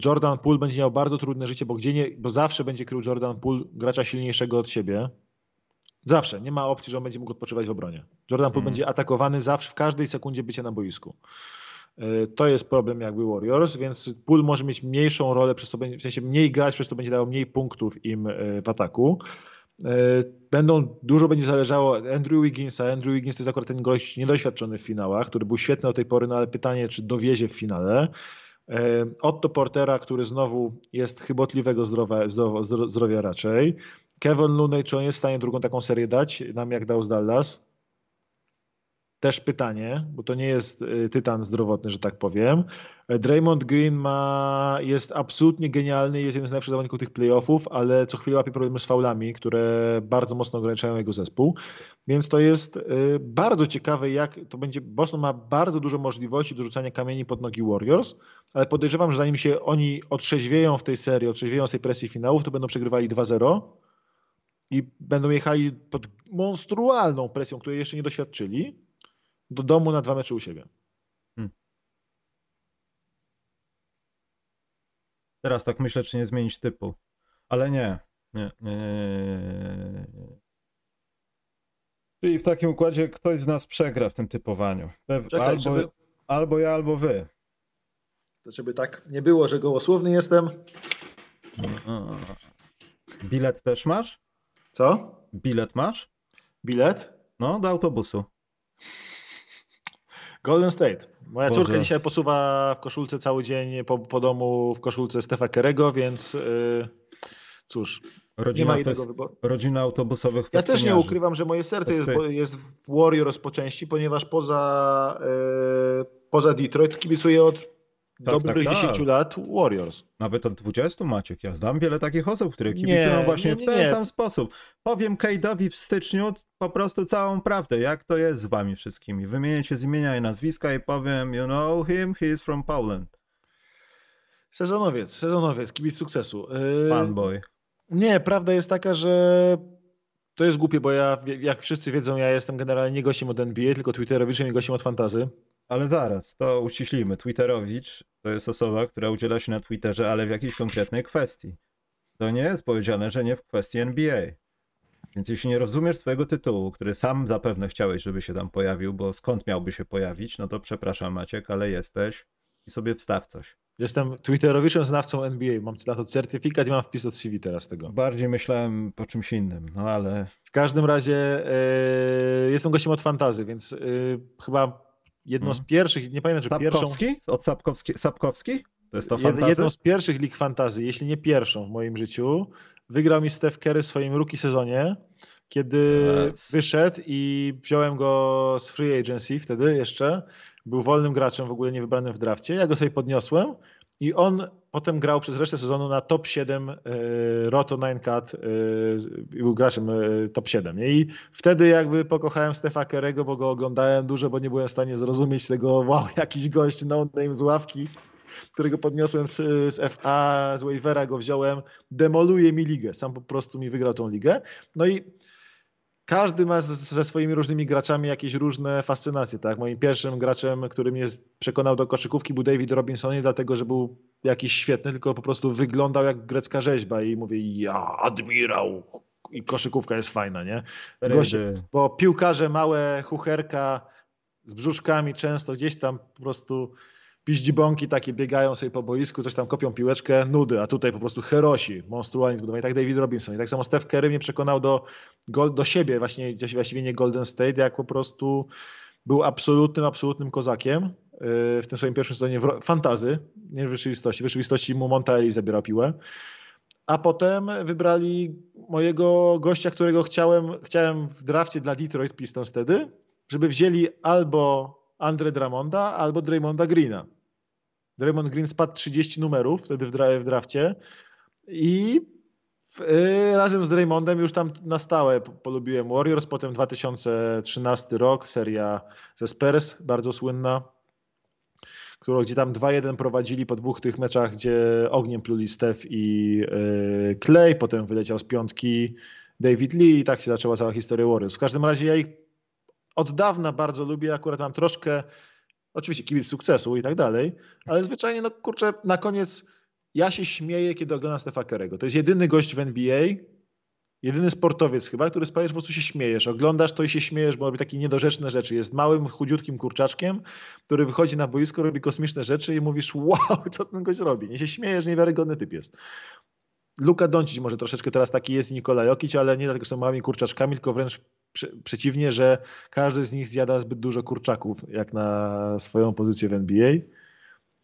Jordan Poole będzie miał bardzo trudne życie, bo, gdzie nie, bo zawsze będzie krył Jordan Poole gracza silniejszego od siebie. Zawsze. Nie ma opcji, że on będzie mógł odpoczywać w obronie. Jordan Poole hmm. będzie atakowany zawsze, w każdej sekundzie bycia na boisku. E, to jest problem jakby Warriors, więc Pool może mieć mniejszą rolę, przez to będzie, w sensie mniej grać, przez to będzie dało mniej punktów im e, w ataku. E, będą, dużo będzie zależało od Andrew Wigginsa. Andrew Wiggins to jest akurat ten gość niedoświadczony w finałach, który był świetny do tej pory, no ale pytanie, czy dowiezie w finale. Otto Portera, który znowu jest chybotliwego zdrowia, zdrowia raczej. Kevin Looney, czy on jest w stanie drugą taką serię dać, nam jak dał z Dallas? Też pytanie, bo to nie jest y, tytan zdrowotny, że tak powiem. Draymond Green ma, jest absolutnie genialny, jest jednym z najlepszych zawodników tych playoffów, ale co chwilę łapie problemy z faulami, które bardzo mocno ograniczają jego zespół. Więc to jest y, bardzo ciekawe, jak to będzie. Boston ma bardzo dużo możliwości do rzucania kamieni pod nogi Warriors, ale podejrzewam, że zanim się oni otrzeźwieją w tej serii, otrzeźwieją z tej presji finałów, to będą przegrywali 2-0 i będą jechali pod monstrualną presją, której jeszcze nie doświadczyli do domu na dwa mecze u siebie. Hmm. Teraz tak myślę, czy nie zmienić typu. Ale nie. Nie, nie, nie, nie. Czyli w takim układzie ktoś z nas przegra w tym typowaniu. Czekaj, albo, żeby... albo ja, albo wy. To żeby tak nie było, że gołosłowny jestem. Bilet też masz? Co? Bilet masz? Bilet? No, do autobusu. Golden State. Moja Boże. córka dzisiaj posuwa w koszulce cały dzień po, po domu w koszulce Stefa Kerego, więc yy, cóż, rodzina nie ma innego wyboru. Rodzina autobusowych Ja też nie ukrywam, że moje serce jest, jest w Warriors po części, ponieważ poza, yy, poza Detroit kibicuję od tak, dobrych tak, 10 tak. lat Warriors. Nawet od 20 Maciek. Ja znam wiele takich osób, które kibicują nie, właśnie nie, nie, w ten sam sposób. Powiem Kate'owi w styczniu po prostu całą prawdę, jak to jest z wami wszystkimi. Wymienię się z imienia i nazwiska i powiem, you know him, he is from Poland. Sezonowiec, sezonowiec, kibic sukcesu. Yy... Fanboy. Nie, prawda jest taka, że to jest głupie, bo ja, jak wszyscy wiedzą, ja jestem generalnie nie gościem od NBA, tylko Twitterowiczem i gościem od fantazy. Ale zaraz, to uściślimy. Twitterowicz to jest osoba, która udziela się na Twitterze, ale w jakiejś konkretnej kwestii. To nie jest powiedziane, że nie w kwestii NBA. Więc jeśli nie rozumiesz twojego tytułu, który sam zapewne chciałeś, żeby się tam pojawił, bo skąd miałby się pojawić, no to przepraszam Maciek, ale jesteś i sobie wstaw coś. Jestem Twitterowiczem znawcą NBA. Mam na to certyfikat i mam wpis od CV teraz tego. Bardziej myślałem po czymś innym, no ale. W każdym razie yy, jestem gościem od fantazy, więc yy, chyba jedną hmm. z pierwszych, nie pamiętam, czy Sapkowski? pierwszą... Od Sapkowski? Sapkowski? To jest to fantazy? Jedną z pierwszych lig fantazy, jeśli nie pierwszą w moim życiu. Wygrał mi Steph Curry w swoim rookie sezonie, kiedy yes. wyszedł i wziąłem go z free agency wtedy jeszcze. Był wolnym graczem, w ogóle nie wybranym w drafcie. Ja go sobie podniosłem i on potem grał przez resztę sezonu na top 7 y, Roto 9 Cat, y, był graczem y, top 7. I wtedy jakby pokochałem Stefa Kerego, bo go oglądałem dużo, bo nie byłem w stanie zrozumieć tego, wow, jakiś gość no name z ławki, którego podniosłem z, z FA, z waivera go wziąłem, demoluje mi ligę. Sam po prostu mi wygrał tą ligę. No i każdy ma ze swoimi różnymi graczami jakieś różne fascynacje. Tak? Moim pierwszym graczem, który mnie przekonał do koszykówki był David Robinson, nie dlatego, że był jakiś świetny, tylko po prostu wyglądał jak grecka rzeźba i mówię, ja, admirał, i koszykówka jest fajna, nie? Goście, bo piłkarze małe, chucherka z brzuszkami często gdzieś tam po prostu piździbonki takie biegają sobie po boisku, coś tam kopią piłeczkę, nudy, a tutaj po prostu herosi, monstrualnie zbudowani. Tak David Robinson. I tak samo Steph Curry mnie przekonał do, do siebie, właśnie, właściwie nie Golden State, jak po prostu był absolutnym, absolutnym kozakiem yy, w tym swoim pierwszym sezonie fantazy, nie w rzeczywistości. W rzeczywistości mu Montelli zabierał piłę. A potem wybrali mojego gościa, którego chciałem, chciałem w drafcie dla Detroit Pistons wtedy, żeby wzięli albo Andre Draymonda albo Draymonda Greena. Draymond Green spadł 30 numerów wtedy w, w drafcie i y, razem z Draymondem już tam na stałe polubiłem Warriors. Potem 2013 rok, seria ze Spurs, bardzo słynna, którą, gdzie tam 2-1 prowadzili po dwóch tych meczach, gdzie ogniem pluli Steph i yy, Clay, potem wyleciał z piątki David Lee i tak się zaczęła cała historia Warriors. W każdym razie ja ich od dawna bardzo lubię, akurat mam troszkę, oczywiście kibic sukcesu i tak dalej, ale zwyczajnie, no kurczę, na koniec ja się śmieję, kiedy oglądam Stefa Kerego. To jest jedyny gość w NBA, jedyny sportowiec chyba, który sprawia, że po prostu się śmiejesz. Oglądasz to i się śmiejesz, bo robi takie niedorzeczne rzeczy. Jest małym, chudziutkim kurczaczkiem, który wychodzi na boisko, robi kosmiczne rzeczy i mówisz, wow, co ten gość robi. Nie się śmiejesz, niewiarygodny typ jest. Luka Doncic może troszeczkę teraz taki jest Nikola Jokic, ale nie dlatego, że są małymi kurczaczkami, tylko wręcz przeciwnie, że każdy z nich zjada zbyt dużo kurczaków, jak na swoją pozycję w NBA.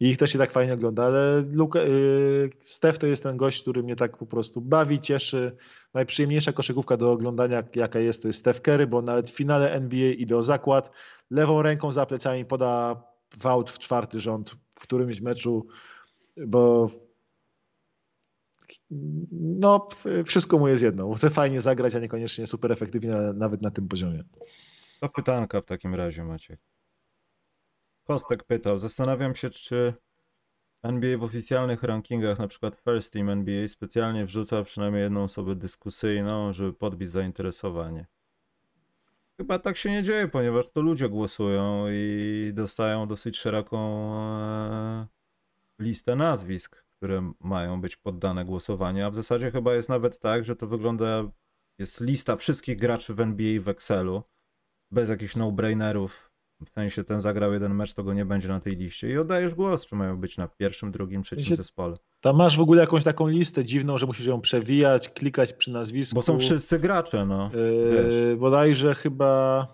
I ich też się tak fajnie ogląda, ale Luka, yy, Steph to jest ten gość, który mnie tak po prostu bawi, cieszy. Najprzyjemniejsza koszykówka do oglądania, jaka jest, to jest Steph Curry, bo nawet w finale NBA idzie o zakład. Lewą ręką za plecami poda wałt w czwarty rząd w którymś meczu, bo no, wszystko mu jest jedno. Chce fajnie zagrać, a niekoniecznie super efektywnie, nawet na tym poziomie. To pytanka w takim razie, Maciek. Kostek pytał, zastanawiam się, czy NBA w oficjalnych rankingach, na przykład First Team NBA, specjalnie wrzuca przynajmniej jedną osobę dyskusyjną, żeby podbić zainteresowanie. Chyba tak się nie dzieje, ponieważ to ludzie głosują i dostają dosyć szeroką e, listę nazwisk, które mają być poddane głosowaniu, a w zasadzie chyba jest nawet tak, że to wygląda, jest lista wszystkich graczy w NBA w Excelu, bez jakichś no-brainerów, w sensie ten zagrał jeden mecz, to go nie będzie na tej liście i oddajesz głos, czy mają być na pierwszym, drugim, trzecim się, zespole. Tam masz w ogóle jakąś taką listę dziwną, że musisz ją przewijać, klikać przy nazwisku. Bo są wszyscy gracze, no. Yy, bodajże chyba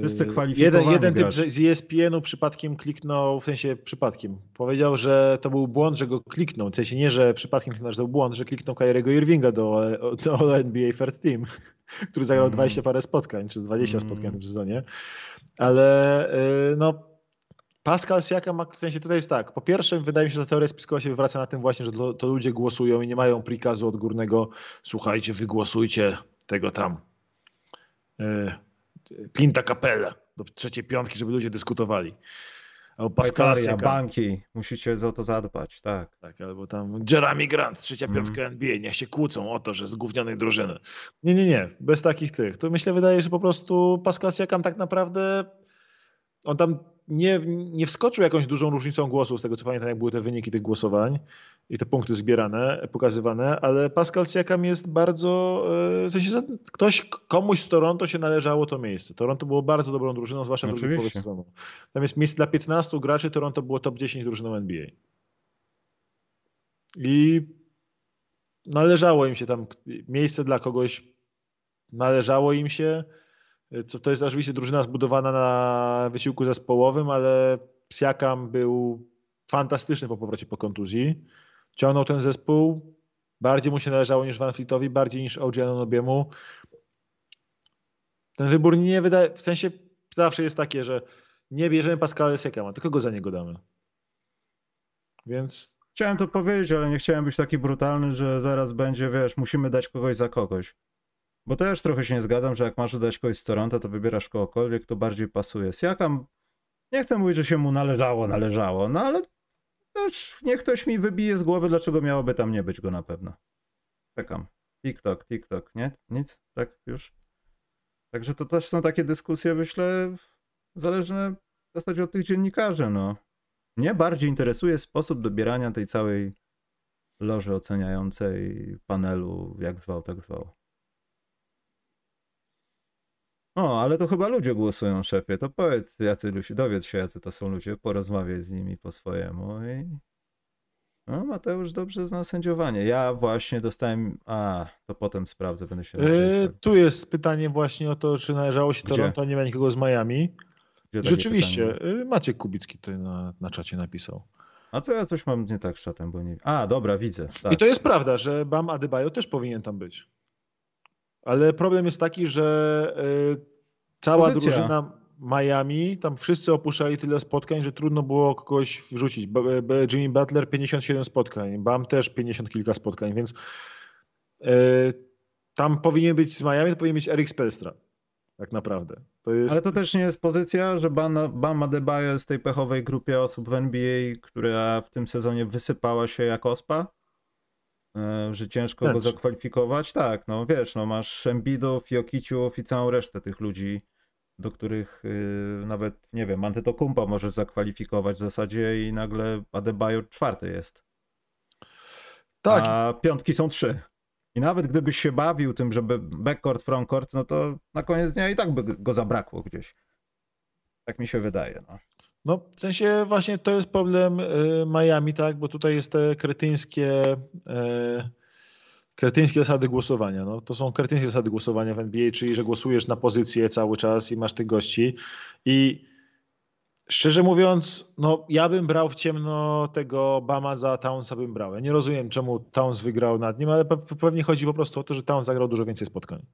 Wszyscy kwalifikowani Jeden, jeden typ z ESPN-u przypadkiem kliknął, w sensie przypadkiem, powiedział, że to był błąd, że go kliknął. W sensie nie, że przypadkiem kliknął, że to był błąd, że kliknął Kyriego Irvinga do, do NBA Third Team, który zagrał mm. 20 parę spotkań, czy 20 mm. spotkań w tym sezonie. Ale y, no, Pascal Siakam, w sensie tutaj jest tak. Po pierwsze, wydaje mi się, że teoria spiskowa się wywraca na tym właśnie, że to ludzie głosują i nie mają prikazu odgórnego. Słuchajcie, wygłosujcie tego tam. Clint'a Capella do trzeciej piątki, żeby ludzie dyskutowali. Albo Pascalia, banki, musicie za to zadbać, tak. Tak, albo tam Jeremy Grant, trzecia mm. piątka NBA, niech się kłócą o to, że z gównianej drużyny. Nie, nie, nie, bez takich tych. To myślę, wydaje, że po prostu Pascal Siakam tak naprawdę on tam nie, nie wskoczył jakąś dużą różnicą głosów, z tego co pamiętam, jak były te wyniki tych głosowań i te punkty zbierane, pokazywane, ale Pascal Siakam jest bardzo, e, w sensie ktoś, komuś z Toronto się należało to miejsce. Toronto było bardzo dobrą drużyną, zwłaszcza w drugim sezonu. Tam jest miejsce dla 15 graczy, Toronto było top 10 drużyną NBA. I należało im się tam miejsce dla kogoś, należało im się, to jest oczywiście drużyna zbudowana na wysiłku zespołowym, ale Psiakam był fantastyczny po powrocie po kontuzji. Ciągnął ten zespół. Bardziej mu się należało niż Van Fleetowi, bardziej niż OG Anunobiemu. Ten wybór nie wydaje, w sensie zawsze jest takie, że nie bierzemy Pascala Siakama, tylko go za niego damy. Więc... Chciałem to powiedzieć, ale nie chciałem być taki brutalny, że zaraz będzie, wiesz, musimy dać kogoś za kogoś. Bo też trochę się nie zgadzam, że jak masz dać kogoś z Toronto, to wybierasz kogokolwiek, kto bardziej pasuje. Siakam, nie chcę mówić, że się mu należało, należało, no ale też niech ktoś mi wybije z głowy, dlaczego miałoby tam nie być go na pewno. Czekam. TikTok, TikTok, nie? Nic? Tak już? Także to też są takie dyskusje, myślę, zależne w zasadzie od tych dziennikarzy, no. Mnie bardziej interesuje sposób dobierania tej całej loży oceniającej panelu, jak zwał, tak zwał. O, ale to chyba ludzie głosują, szefie. To powiedz, jacy ludzie, dowiedz się, jacy to są ludzie, porozmawiaj z nimi po swojemu i... No, Mateusz dobrze zna sędziowanie. Ja właśnie dostałem. A, to potem sprawdzę, będę się. Yy, tu jest pytanie właśnie o to, czy należało się Gdzie? Toronto, nie ma nikogo z Miami. Rzeczywiście, pytanie? Y, Maciek Kubicki tutaj na, na czacie napisał. A co ja coś mam nie tak z czatem, bo nie. A, dobra, widzę. Tak. I to jest prawda, że Bam Adebayo też powinien tam być. Ale problem jest taki, że y, cała Pozycja. drużyna Miami, tam wszyscy opuszczali tyle spotkań, że trudno było kogoś wrzucić. Jimmy Butler 57 spotkań, Bam też 50 kilka spotkań, więc y, tam powinien być z Miami, to powinien być Eric Spelstra. tak naprawdę. To jest... Ale to też nie jest pozycja, że Bam Adebayo jest w tej pechowej grupie osób w NBA, która w tym sezonie wysypała się jak ospa? E, że ciężko go zakwalifikować? Tak, no wiesz, no masz Embidów, Jokiciów i całą resztę tych ludzi, do których yy, nawet, nie wiem, Antetokumpa możesz zakwalifikować w zasadzie i nagle Adebayo czwarty jest. Tak. A piątki są trzy. I nawet gdybyś się bawił tym, żeby backcourt, frontcourt, no to na koniec dnia i tak by go zabrakło gdzieś. Tak mi się wydaje. No. No, w sensie właśnie to jest problem y, Miami, tak, bo tutaj jest te kretyńskie, y, kretyńskie zasady głosowania. No, to są kretyńskie zasady głosowania w NBA, czyli że głosujesz na pozycję cały czas i masz tych gości. I Szczerze mówiąc, no ja bym brał w ciemno tego Bama za Townsa bym brał. Ja nie rozumiem, czemu Towns wygrał nad nim, ale pewnie chodzi po prostu o to, że Towns zagrał dużo więcej spotkań.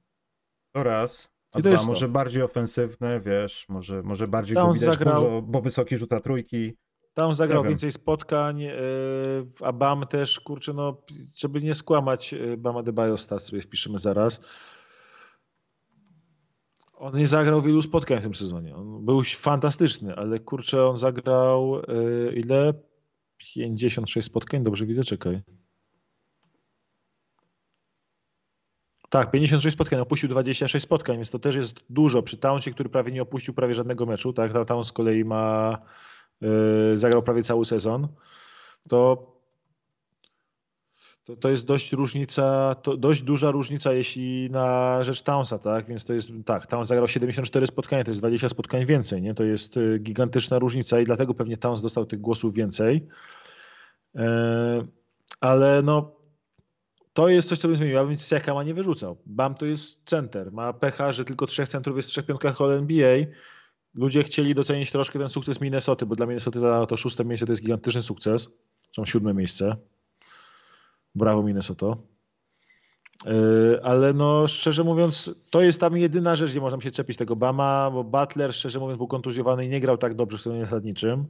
To raz. A I to dwa, może to. bardziej ofensywne, wiesz, może, może bardziej Towns go widać, zagrał... bo, bo wysoki rzuta trójki. Tam zagrał więcej spotkań, yy, a Bam też, kurczę, no, żeby nie skłamać, yy, Bama Debajo stat sobie wpiszemy zaraz. On nie zagrał wielu spotkań w tym sezonie. On był fantastyczny, ale kurczę, on zagrał yy, ile? 56 spotkań? Dobrze widzę, czekaj. Tak, 56 spotkań, opuścił 26 spotkań, więc to też jest dużo. Przy Townsie, który prawie nie opuścił prawie żadnego meczu, tak, Town z kolei ma, yy, zagrał prawie cały sezon, to to, to jest dość różnica, to dość duża różnica, jeśli na rzecz Townsa, tak? Więc to jest, tak, Towns zagrał 74 spotkania, to jest 20 spotkań więcej, nie? To jest y, gigantyczna różnica i dlatego pewnie Towns dostał tych głosów więcej. E, ale no, to jest coś, co bym zmienił. Ja bym Siakama nie wyrzucał. Bam to jest center. Ma pecha, że tylko trzech centrów jest w trzech piątkach All NBA. Ludzie chcieli docenić troszkę ten sukces Minnesoty, bo dla Minnesoty to, szóste miejsce to jest gigantyczny sukces. Są siódme miejsce. Brawo Minnesota. E, ale no, szczerze mówiąc, to jest tam jedyna rzecz, gdzie można się czepić tego Bama, bo Butler, szczerze mówiąc, był kontuzjowany i nie grał tak dobrze w sezonie zasadniczym.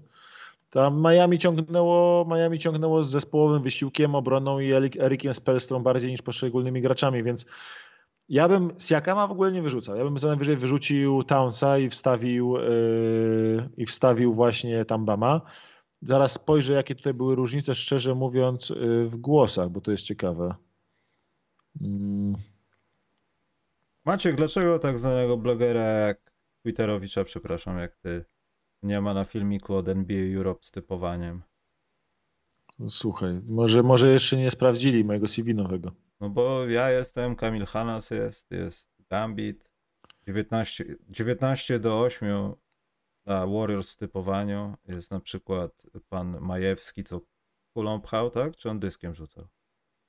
Tam Miami ciągnęło, Miami ciągnęło z zespołowym wysiłkiem, obroną i Erikiem Spelstrą bardziej niż poszczególnymi graczami, więc ja bym Siakama w ogóle nie wyrzucał. Ja bym co najwyżej wyrzucił Townsa i wstawił, yy, i wstawił właśnie tam Bama. Zaraz spojrzę, jakie tutaj były różnice, szczerze mówiąc, y, w głosach, bo to jest ciekawe. Mm. Maciek, dlaczego tak znanego blogera jak Twitterowicza, przepraszam, jak ty, nie ma na filmiku od NBA Europe z typowaniem? No, słuchaj, może, może jeszcze nie sprawdzili mojego CV nowego. No bo ja jestem, Kamil Hanas jest, jest Gambit, 19, 19 do 8 na Warriors w typowaniu jest na przykład pan Majewski, co kulą pchał, tak? Czy on dyskiem rzucał?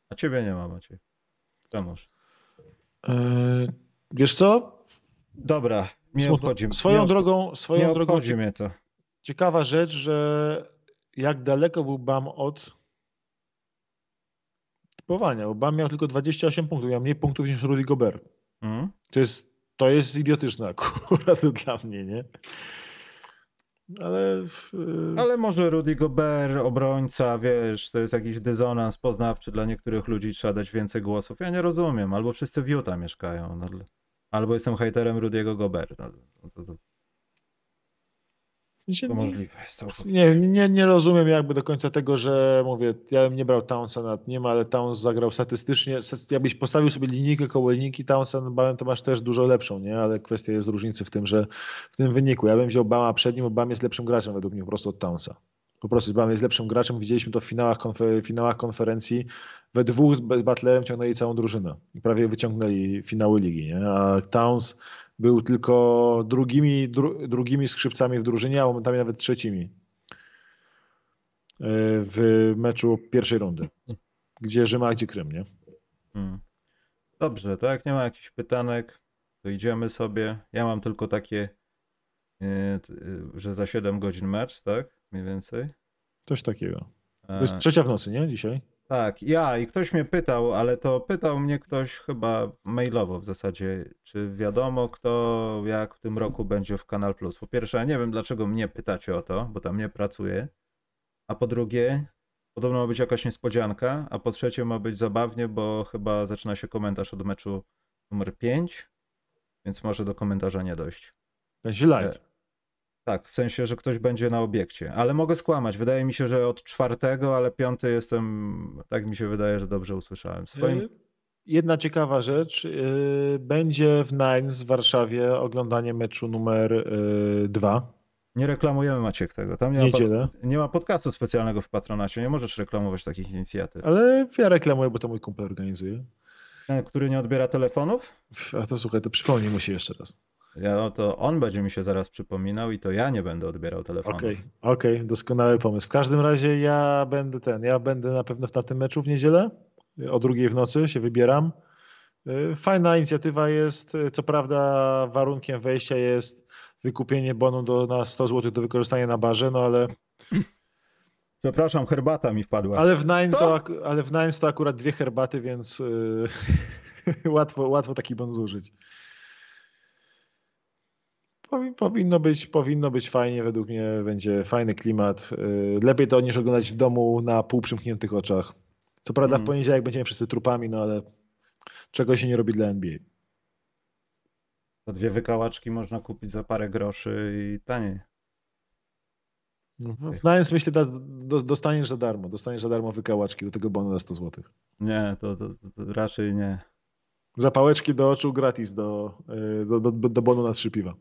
A ciebie nie ma, Maciej. Czemuż? Eee, wiesz co? Dobra, nie obchodzi Swoją nie drogą, swoją nie drogą. Obchodzi mnie to. Ciekawa rzecz, że jak daleko był Bam od typowania, bo Bam miał tylko 28 punktów, miał mniej punktów niż Rudy Gobert. Mm. To, jest, to jest idiotyczne akurat dla mnie, nie? Ale, Ale może Rudy Gobert, obrońca, wiesz, to jest jakiś dysonans poznawczy dla niektórych ludzi, trzeba dać więcej głosów. Ja nie rozumiem, albo wszyscy w Utah mieszkają, no, albo jestem hejterem Rudiego Gobert. No, to, to, to możliwe jest Nie, nie, nie rozumiem jakby do końca tego, że mówię, ja bym nie brał Townsa nad nim, ale Towns zagrał statystycznie, jakbyś postawił sobie linijkę koło linijki Townsa nad Bamem, to masz też dużo lepszą, nie? Ale kwestia jest różnicy w tym, że w tym wyniku. Ja bym wziął Bama przed nim, bo Bam jest lepszym graczem według mnie po prostu od Townsa. Po prostu Bam jest lepszym graczem. Widzieliśmy to w finałach, konfer finałach konferencji. We dwóch z Butlerem ciągnęli całą drużynę i prawie wyciągnęli finały ligi, nie? A Towns był tylko drugimi, dru, drugimi skrzypcami w drużynie, a momentami nawet trzecimi e, w meczu pierwszej rundy, gdzie Rzym, a gdzie Krym, nie? Hmm. Dobrze, to jak nie ma jakichś pytanek, to idziemy sobie. Ja mam tylko takie, e, e, że za 7 godzin mecz, tak? Mniej więcej. Coś takiego. To jest trzecia w nocy, nie? Dzisiaj? Tak, ja i ktoś mnie pytał, ale to pytał mnie ktoś chyba mailowo w zasadzie, czy wiadomo kto jak w tym roku będzie w Kanal Plus. Po pierwsze, ja nie wiem dlaczego mnie pytacie o to, bo tam nie pracuję. A po drugie, podobno ma być jakaś niespodzianka, a po trzecie ma być zabawnie, bo chyba zaczyna się komentarz od meczu numer 5 więc może do komentarza nie dojść. Będzie live. Tak, w sensie, że ktoś będzie na obiekcie, ale mogę skłamać. Wydaje mi się, że od czwartego, ale piąty jestem, tak mi się wydaje, że dobrze usłyszałem. Swoim... Y, Jedna ciekawa rzecz. y, Będzie w Nines w Warszawie oglądanie meczu numer y, dwa. Nie reklamujemy Maciek tego. Tam nie ma, pod... nie ma podcastu specjalnego w patronacie. Nie możesz reklamować takich inicjatyw. Ale ja reklamuję, bo to mój kumpel organizuje. Ten, który nie odbiera telefonów? A to słuchaj, to przypomnij mu się jeszcze raz. Ja, no to on będzie mi się zaraz przypominał i to ja nie będę odbierał telefonów. Okej, okej, doskonały pomysł. W każdym razie ja będę ten, ja będę na pewno na tym meczu w niedzielę. O drugiej w nocy się wybieram. Y, Fajna inicjatywa jest. y, Co prawda warunkiem wejścia jest wykupienie bonu do, na 100 zł do wykorzystania na barze, no ale, Przepraszam, herbata mi wpadła. ale, w Nines to, ale w Nines to akurat dwie herbaty, więc y, łatwo, łatwo taki bon zużyć. Powi- Powinno być, powinno być fajnie, według mnie będzie fajny klimat. Y, Lepiej to niż oglądać w domu na pół przymkniętych oczach. Co prawda w Mhm. poniedziałek będziemy wszyscy trupami, no ale czego się nie robi dla NBA. To dwie wykałaczki można kupić za parę groszy i taniej. W Nines myślę, da, do, dostaniesz za darmo. Dostaniesz za darmo wykałaczki do tego bonu za 100 zł. Nie, to, to, to raczej nie. Zapałeczki do oczu gratis do, y, do, do, do bonu na trzy piwa.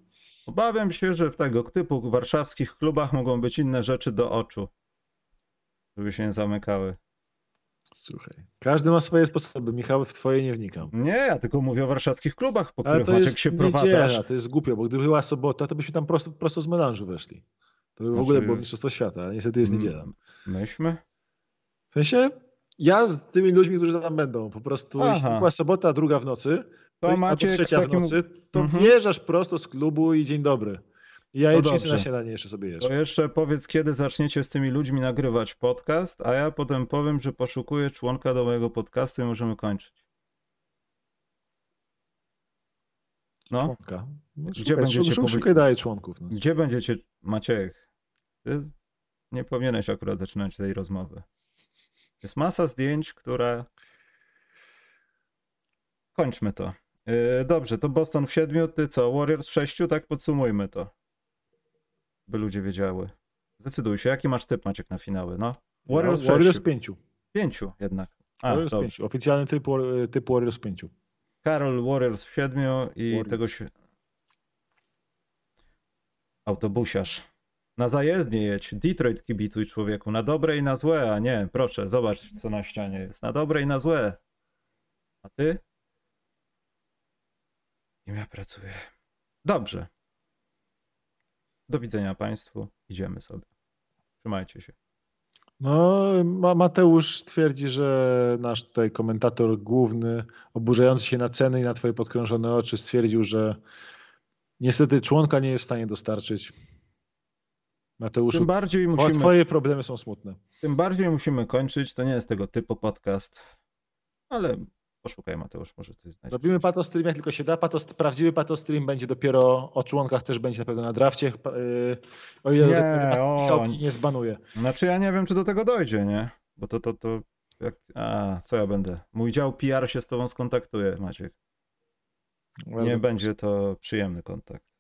Obawiam się, że w tego typu warszawskich klubach mogą być inne rzeczy do oczu. Żeby się nie zamykały. Słuchaj, każdy ma swoje sposoby. Michał, w twoje nie wnikam. Nie, ja tylko mówię o warszawskich klubach, po Ale których to Maciek jest się prowadzasz. to jest głupio, bo gdyby była sobota, to byśmy tam prosto, prosto z melanżu weszli. To by w Znaczy- ogóle było Mistrzostwo Świata, a niestety jest niedziela. Mm, Myśmy? W sensie, ja z tymi ludźmi, którzy tam będą, po prostu, jeśli Aha. była sobota, druga w nocy, To albo Maciek trzecia takim- w nocy, to Mhm. wjeżdżasz prosto z klubu i dzień dobry. I No na śniadanie jeszcze sobie jesz. To jeszcze powiedz, kiedy zaczniecie z tymi ludźmi nagrywać podcast, a ja potem powiem, że poszukuję członka do mojego podcastu i możemy kończyć. No, Członka. No, Gdzie szukaj, będziecie szukaj, szukaj dalej członków. No. gdzie będziecie, Maciek? Ty nie powinieneś akurat zaczynać tej rozmowy. Jest masa zdjęć, które... Kończmy to. Yy, dobrze, to Boston w siedmiu, ty co? Warriors w sześciu? Tak podsumujmy to. By ludzie wiedziały. Zdecyduj się, jaki masz typ Maciek na finały, no? Warriors w Warriors sześciu. pięciu. Pięciu jednak. A, Warriors dobrze. Oficjalny typ, typ Warriors pięciu. Karol Warriors w siedmiu i Warriors. tego się... Autobusiarz. Na zajezdnie jedź. Detroit kibicuj człowieku. Na dobre i na złe, a nie, proszę, zobacz co na ścianie jest. Na dobre i na złe. A ty? Kim ja pracuję? Dobrze. Do widzenia Państwu. Idziemy sobie. Trzymajcie się. No, Ma- Mateusz twierdzi, że nasz tutaj komentator główny, oburzający się na ceny i na twoje podkrążone oczy, stwierdził, że niestety członka nie jest w stanie dostarczyć. Mateuszu, Tym bardziej musimy... twoje problemy są smutne. Tym bardziej musimy kończyć. To nie jest tego typu podcast, ale poszukaj Mateusz, może coś znajdziesz. Robimy patostream jak tylko się da. Patos, prawdziwy patostream będzie dopiero o członkach też będzie na pewno na drafcie. Yy, O ile Nie, nie, o, nie zbanuje. Znaczy ja nie wiem, czy do tego dojdzie, nie? Bo to, to, to, jak... a, co ja będę? Mój dział PR się z tobą skontaktuje, Maciek. Nie Bardzo będzie to przyjemny kontakt.